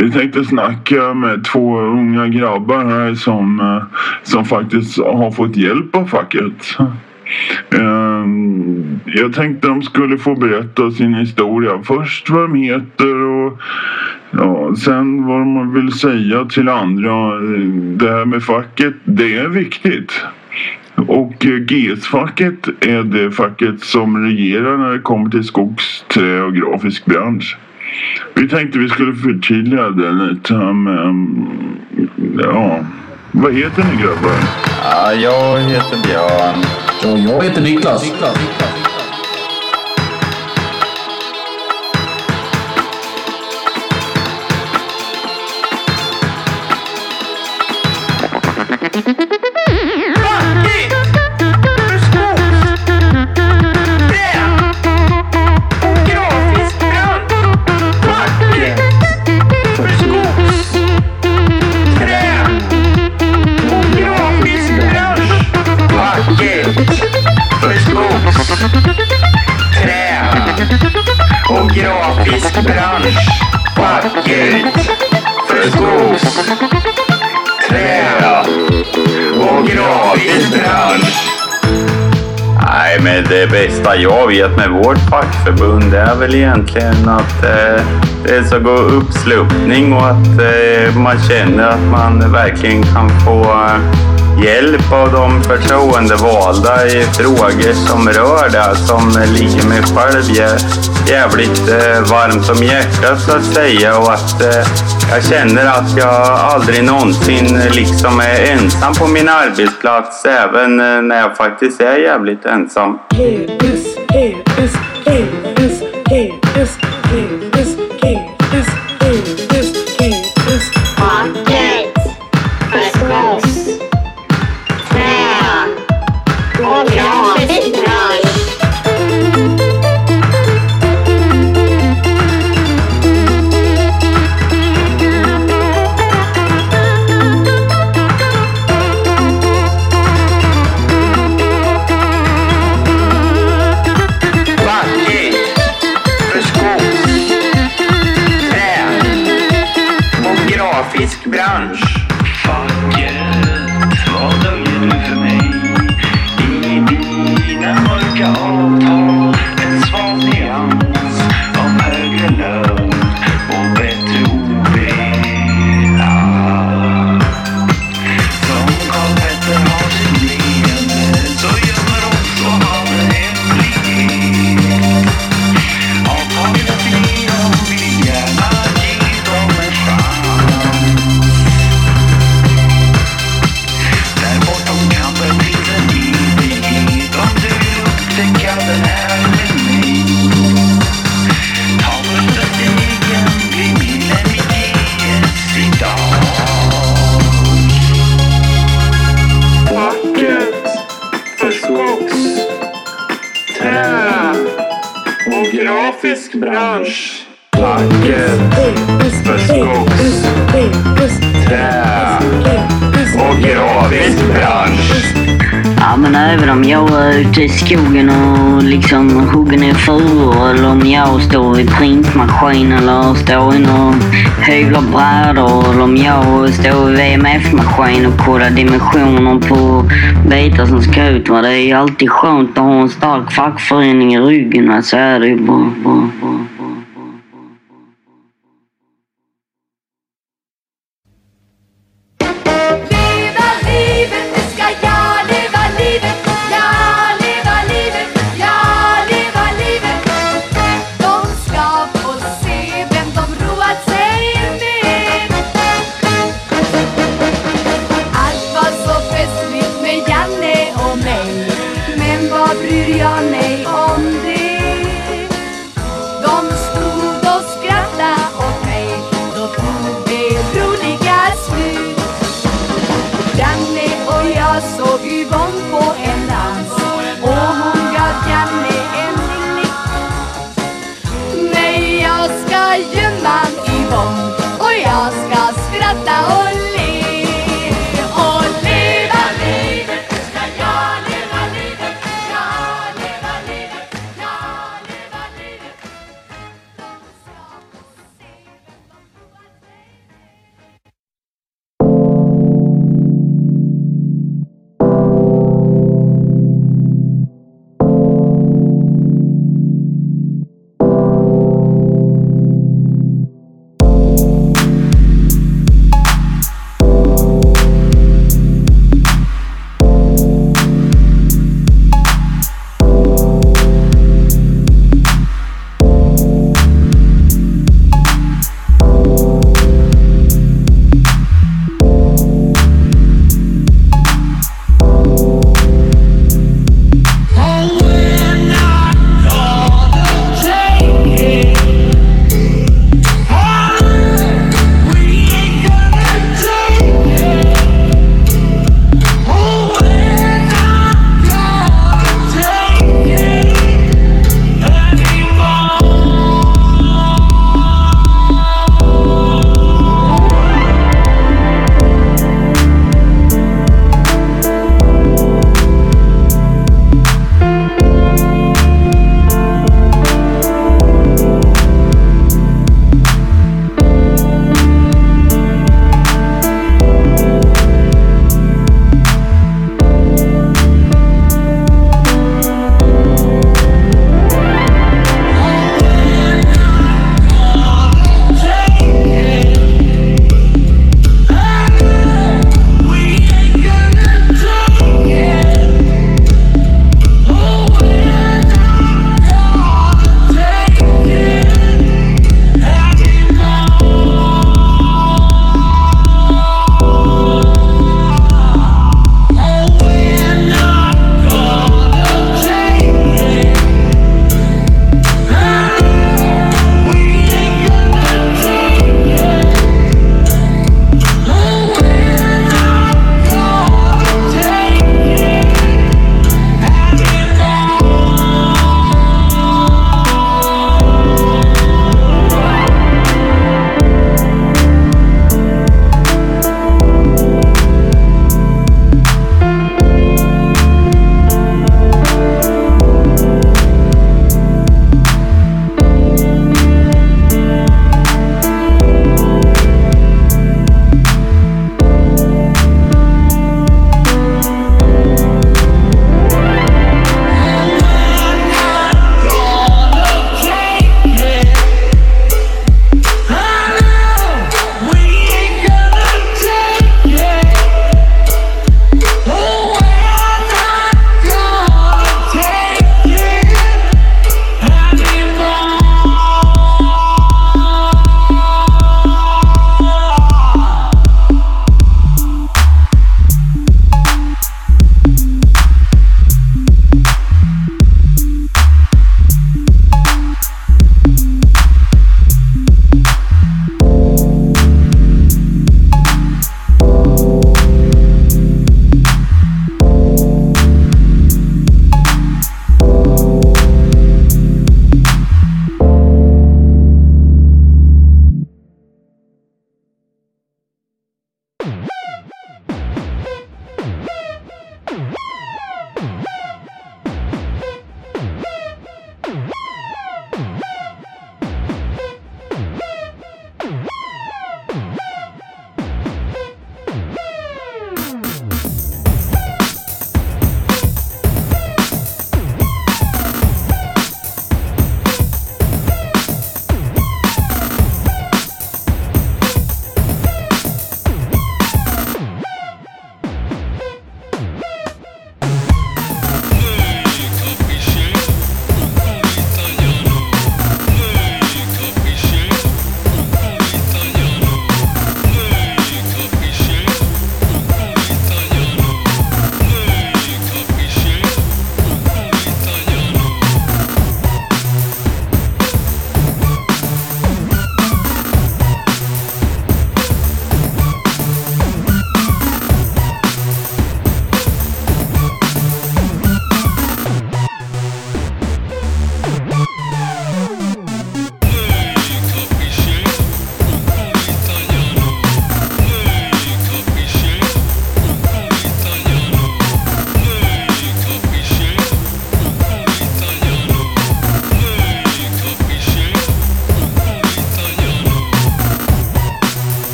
Vi tänkte snacka med två unga grabbar här som, eh, som faktiskt har fått hjälp av facket. Ehm, jag tänkte de skulle få berätta sin historia. Först vad de heter och ja, sen vad de vill säga till andra. Det här med facket, det är viktigt. Och eh, GS-facket är det facket som regerar när det kommer till skogs-, trä och grafisk bransch vi tänkte vi skulle förtydliga det lite. Men, ja. Vad heter ni grabbar? Ja, jag heter Björn. Och jag heter Niklas. och bransch. Facket för skogs, trä och gratisbransch. Nej, men det bästa jag vet med vårt fackförbund är väl egentligen att eh, det så god uppsluppning och att eh, man känner att man verkligen kan få eh, hjälp av de förtroendevalda i frågor som rör det som ligger mig själv jävligt varmt om hjärtat så att säga och att jag känner att jag aldrig någonsin liksom är ensam på min arbetsplats även när jag faktiskt är jävligt ensam. Facket Stå i VMF-maskin och kolla dimensioner på bitar som ska ut. Va? Det är ju alltid skönt att ha en stark fackförening i ryggen. Va? Så är det ju bara. bara,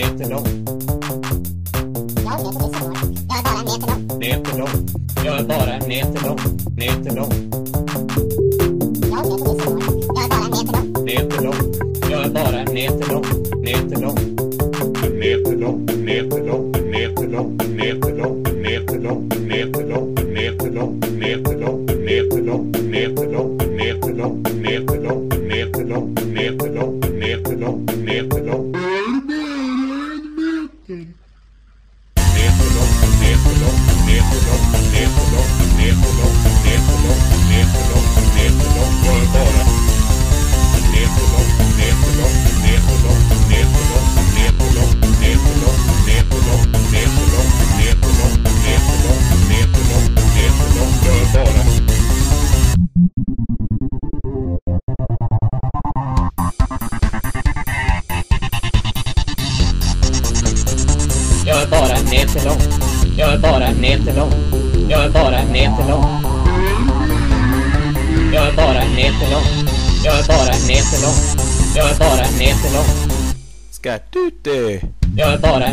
meter lång. Jag heter Lisa Jag är bara en meter lång. Meter lång. Jag är bara en meter lång. Meter lång. Jag heter Lisa Jag är bara en meter lång. Meter lång. Jag är bara en meter lång. Meter lång. En meter lång. En meter lång. En meter lång. En meter lång. En meter lång. En meter lång. En meter lång. En meter lång. En meter lång. En meter lång. En meter lång. En meter lång. En meter lång. En meter lång.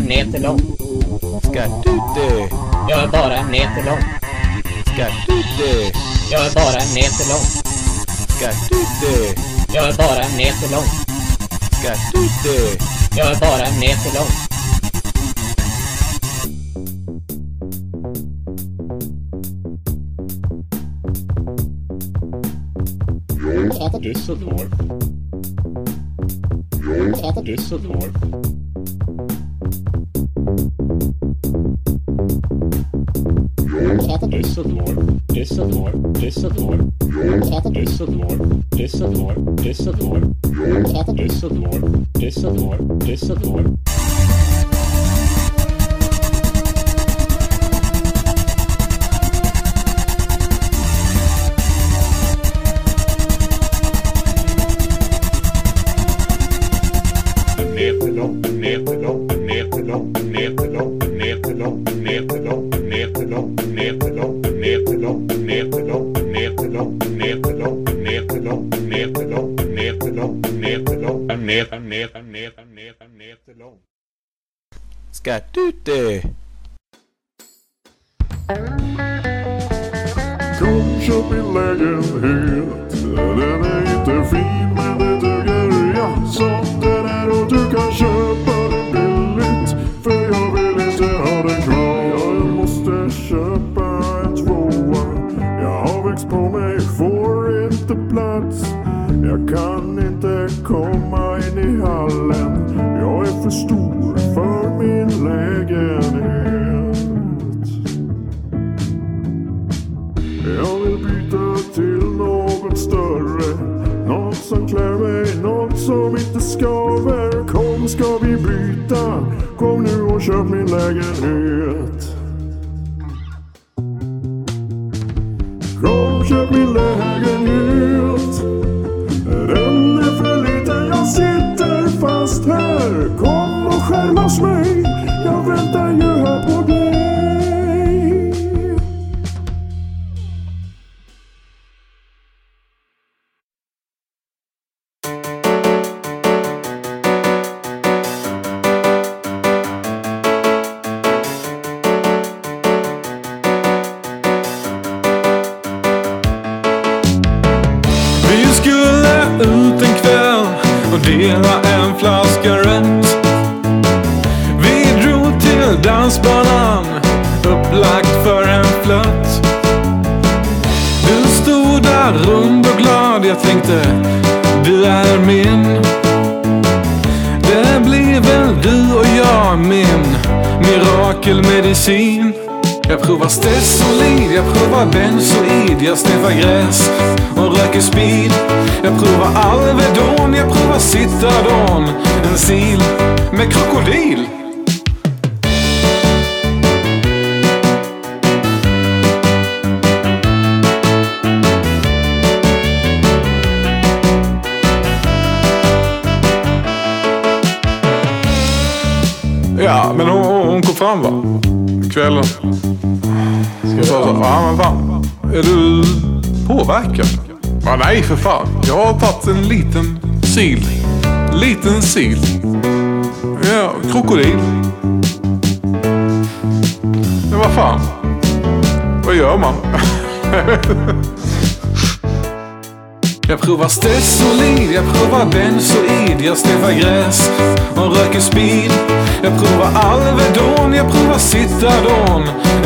en meter lång. Ska du dö? Jag är bara en meter lång. Ska du dö? Jag är bara en meter lång. Ska du dö? Jag är bara en meter lång. Ska du dö? Jag är bara en meter lång. Jag heter Düsseldorf. Jag heter Düsseldorf.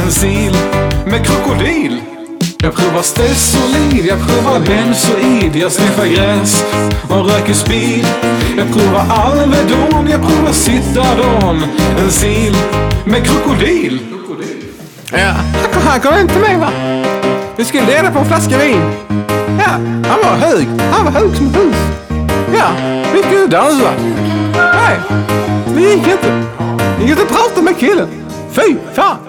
En sil med krokodil. Jag provar Stesolid, jag provar Benzoid, jag sniffar gräs och röker speed. Jag provar Alvedon, jag provar Citadon, en sil med krokodil. Ja, han kom inte med va? Vi skulle dela på en flaska vin. Ja, han var hög. Han var hög som ett hus. Ja, vi skulle dansa. Nej, det gick inte. Det gick inte att prata med killen. Fy fan.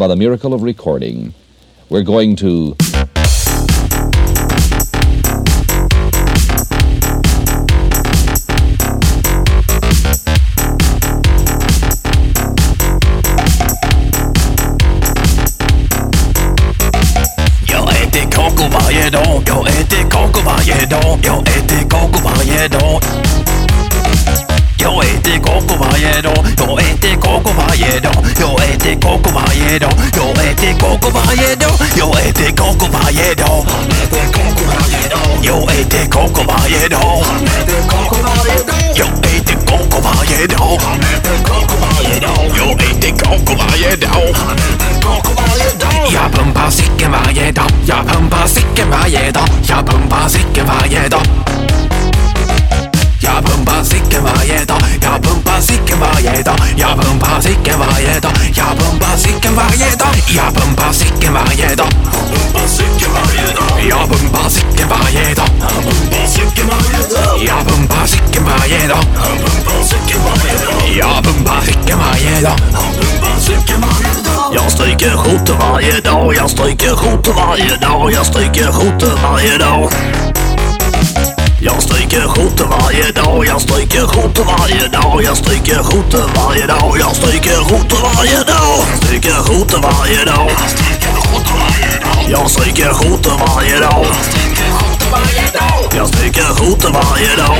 about the miracle of recording. We're going to. coco vajedo, yo este coco vajedo. Yo este coco vajedo. Yo este coco vajedo. Yo este coco vajedo. Ja pumpa sikken vajedo, ja pumpa sikken vajedo, ja pumpa sikken vajedo. Ja pumpa sikken vajedo, ja pumpa sicken varje dag. Jag pumpar cykeln varje dag. Jag pumpar cykeln varje dag. Jag pumpar cykeln varje dag. Jag pumpar cykeln varje dag. Jag pumpar cykeln varje dag. Jag pumpar sicken varje dag. Jag stryker skjortor varje dag. Jag stryker skjortor varje dag. Jag stryker skjortor varje dag. Jag stryker skjortor varje dag, jag stryker skjortor varje dag, jag stryker skjortor varje dag, jag stryker skjortor varje dag, jag stryker skjortor varje dag, jag stryker skjortor varje dag, jag stryker skjortor varje dag,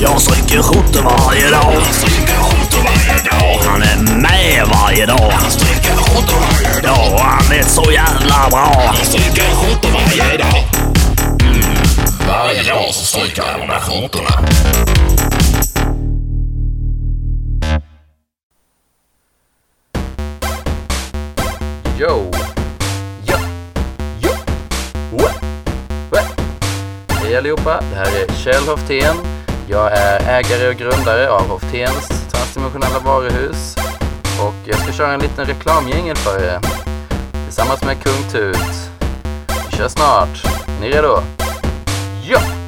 jag stryker skjortor varje dag, han är med varje dag, ja han är så jävla bra. Stryka alla de där skjortorna. Yo! Ja! Jo! What? What? Hej allihopa, det här är Kjell Hoftén. Jag är ägare och grundare av Hofténs transdimensionella varuhus. Och jag ska köra en liten reklamjingel för er. Tillsammans med Kung Tut. Vi kör snart. Är ni redo? Ja!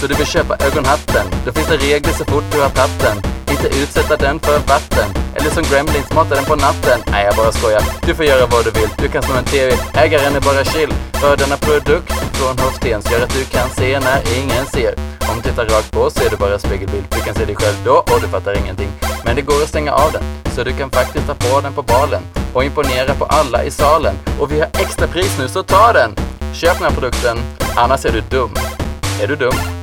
Så du vill köpa ögonhatten? Då finns det regler så fort du har tagit den Inte utsätta den för vatten. Eller som Gremlins, mata den på natten. Nej, jag bara skojar. Du får göra vad du vill. Du kan slå en TV. Ägaren är bara chill. För denna produkt från Hofstens gör att du kan se när ingen ser. Om du tittar rakt på ser du bara spegelbild. Du kan se dig själv då och du fattar ingenting. Men det går att stänga av den. Så du kan faktiskt ta på den på balen. Och imponera på alla i salen. Och vi har extra pris nu, så ta den! Köp den här produkten, annars är du dum. Är du dum?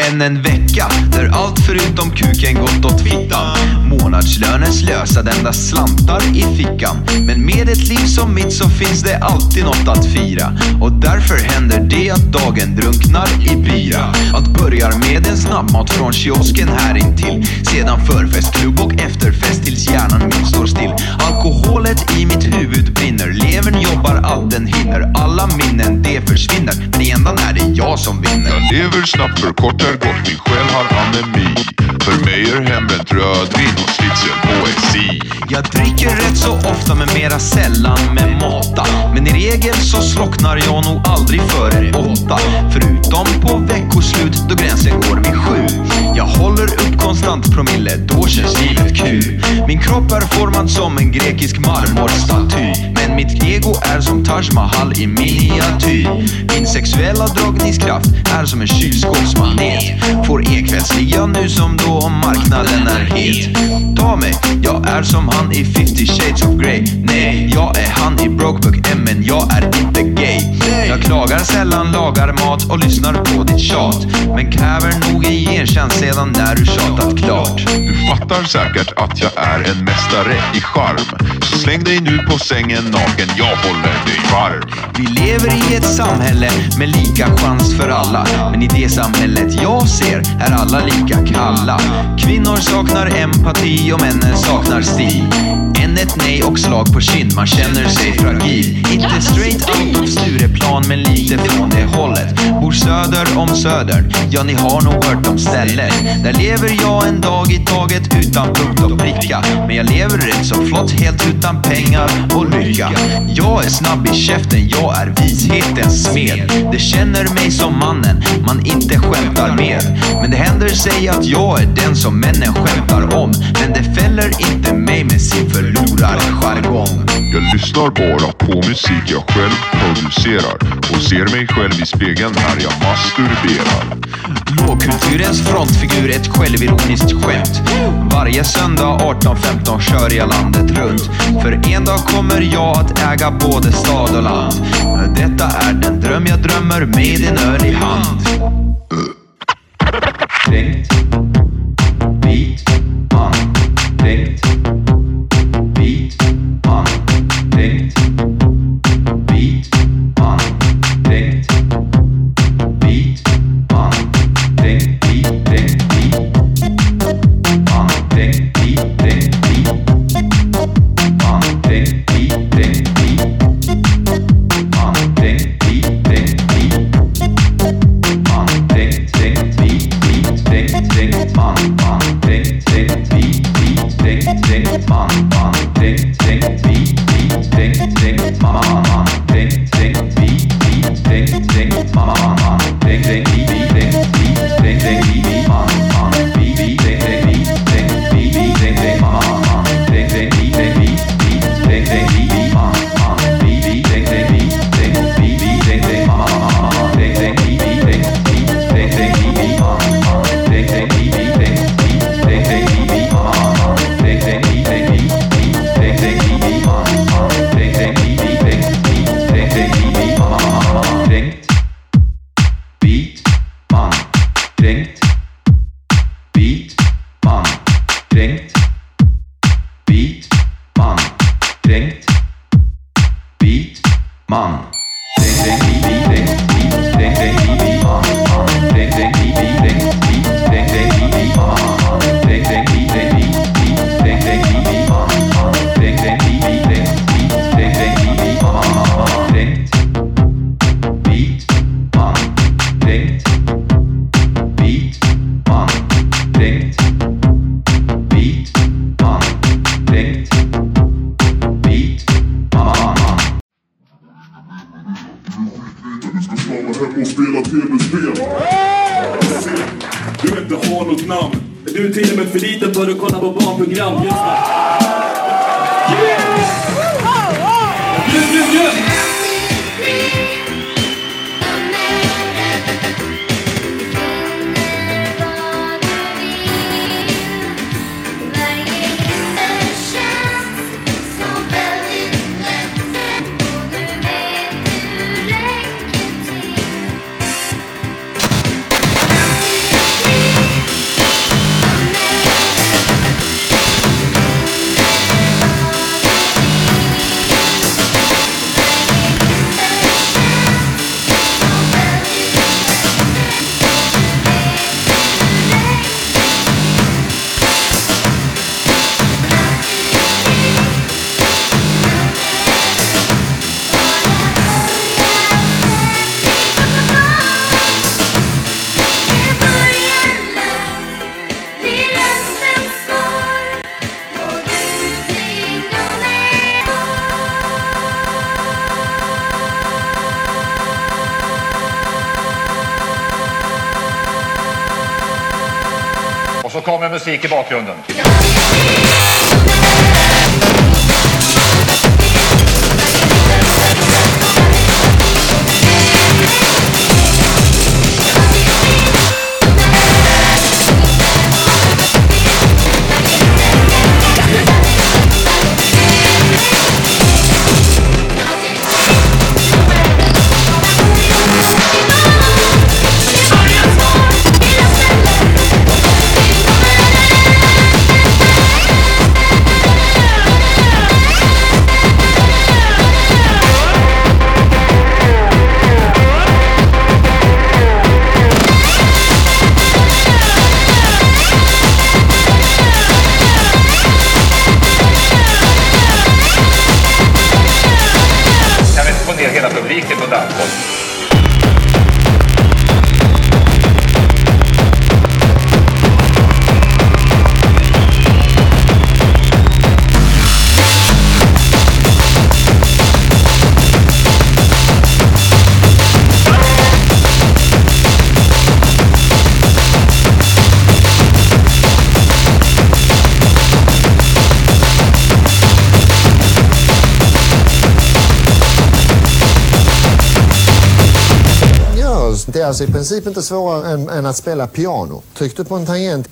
Än en vecka där allt förutom kuken gått åt fittan. Månadslönen slösad, endast slantar i fickan. Men med ett liv som mitt så finns det alltid något att fira. Och därför händer det att dagen drunknar i bira. Allt börjar med en snabbmat från kiosken här intill. Sedan förfest, klubb och efterfest tills hjärnan min står still. Alkoholet i mitt huvud brinner. Levern jobbar allt den hinner. Alla minnen det försvinner. Men i ändan är det jag som vinner. Jag lever snabbt, för kort gott, min själ har anemi. För mig är hembränt rödvin och schnitzel poesi. Jag dricker rätt så ofta men mera sällan med mata. Men i regel så slocknar jag nog aldrig före åtta. Förutom på veckoslut då gränsen går vid sju. Jag håller upp konstant promille, då känns livet kul. Min kropp är formad som en grekisk marmorstaty. Men mitt ego är som Taj Mahal i miniatyr. Min sexuella dragningskraft är som en kylskåpsmagnet. Får ekvällsligga nu som då om marknaden är het. Ta mig, jag är som han i 50 shades of Grey. Nej, jag är han i Brokeback M men jag är inte gay. Jag klagar sällan, lagar mat och lyssnar på ditt tjat. Men kräver nog en gentjänst sedan när du tjatat klart. Du fattar säkert att jag är en mästare i charm. Så släng dig nu på sängen naken, jag håller dig varm. Vi lever i ett samhälle med lika chans för alla. Men i det samhället jag ser är alla lika kalla. Kvinnor saknar empati och männen saknar stil. Än ett nej och slag på kind, man känner sig fragil. Inte straight out of Stureplan men lite från det hållet. Bor söder om södern, ja ni har nog hört om stället. Där lever jag en dag i taget utan punkt och pricka. Men jag lever rätt så flott, helt utan pengar och lycka. Jag är snabb i käften, jag är vishetens smed. Det känner mig som mannen man inte skämtar med. Men det händer sig att jag är den som männen skämtar om. Men det fäller inte mig med sin förlust förlorarjargong. Jag lyssnar bara på musik jag själv producerar och ser mig själv i spegeln när jag masturberar. Lågkulturens frontfigur, ett självironiskt skämt. Varje söndag 18.15 kör jag landet runt. För en dag kommer jag att äga både stad och land. Detta är den dröm jag drömmer med en öl i hand. Kränkt. Vit man. Kränkt. Vit man. Kränkt. 読んの。alltså i princip inte svårare än, än att spela piano. Tryck du på en tangent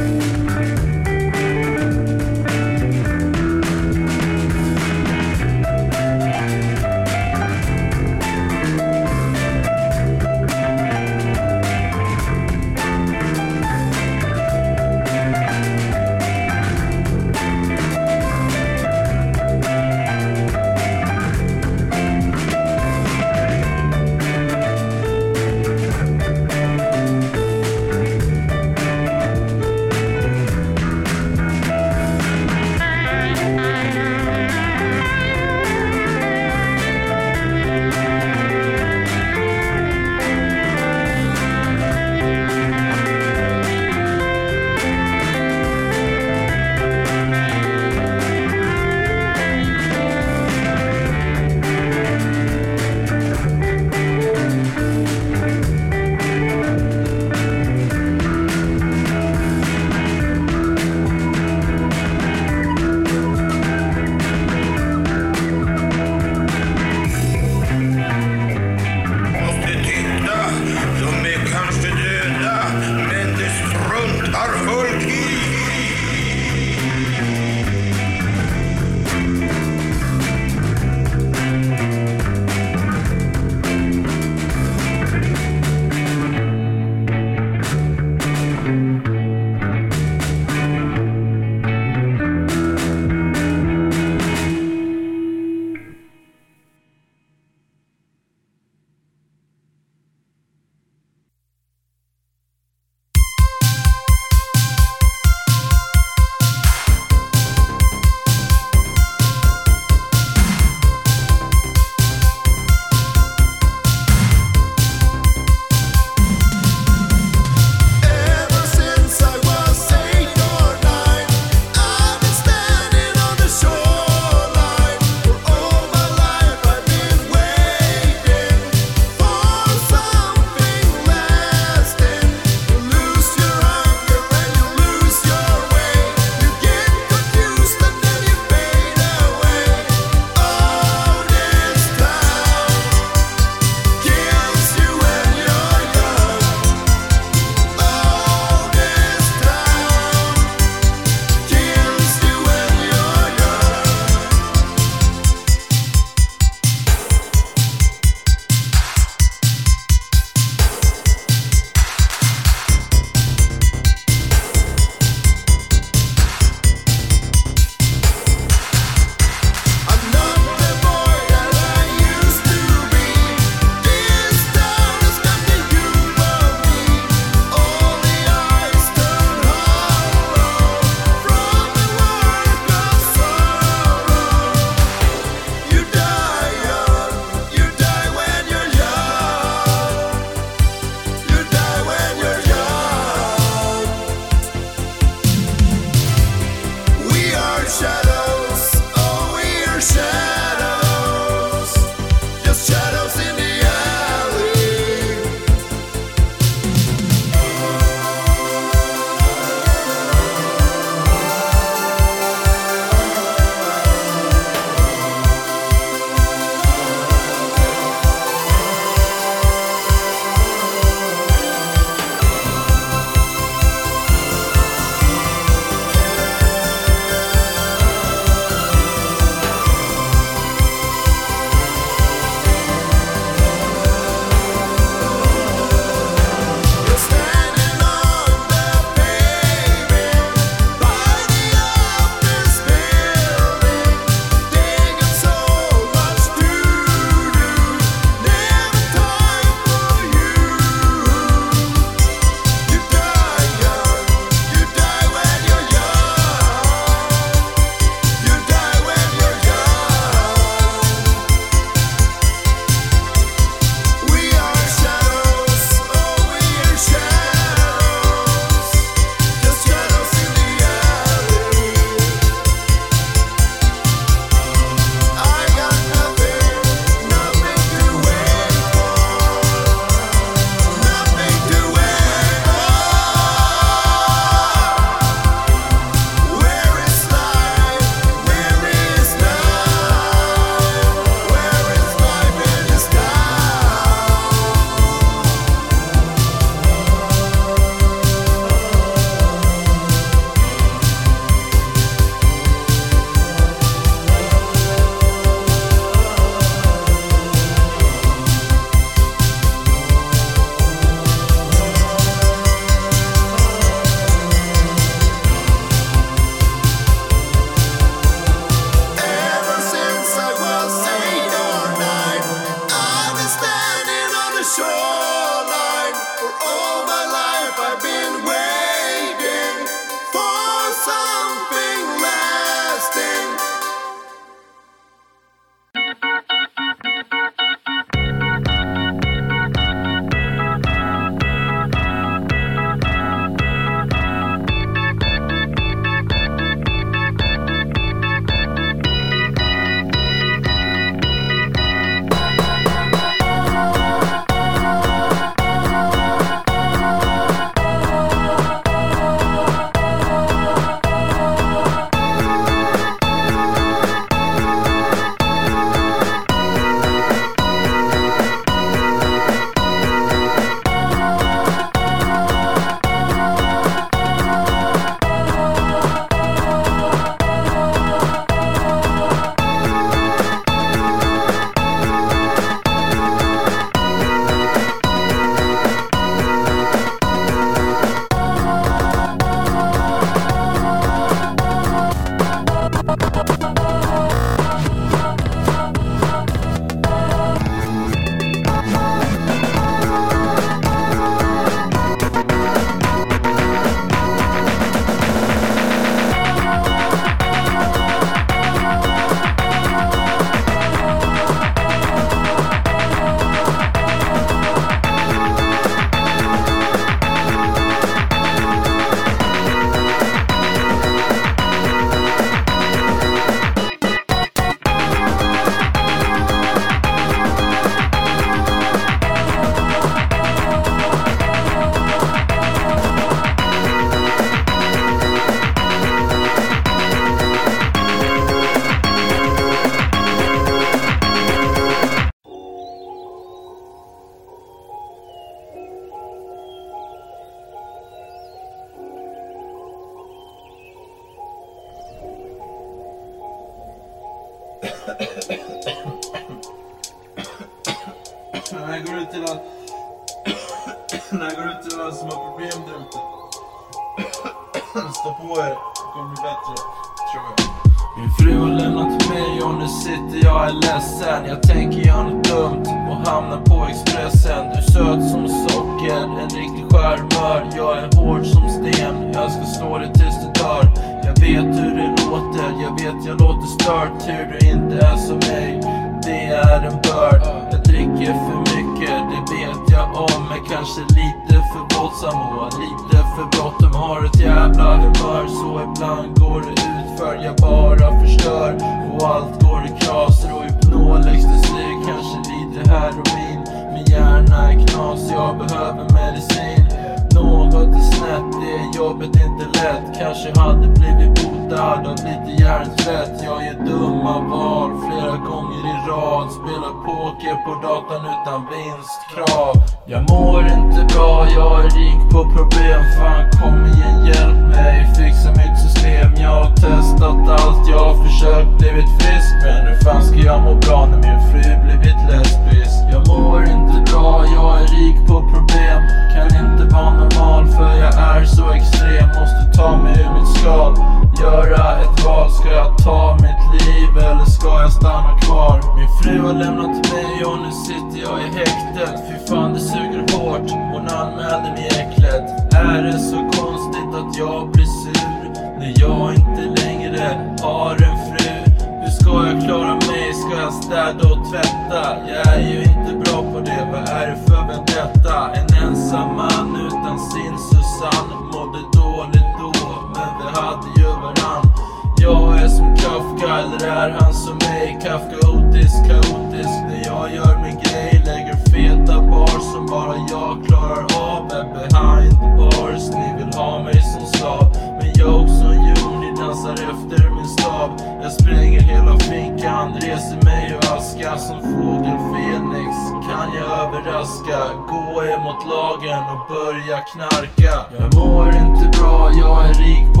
börja knarka. Jag mår inte bra, jag är rik på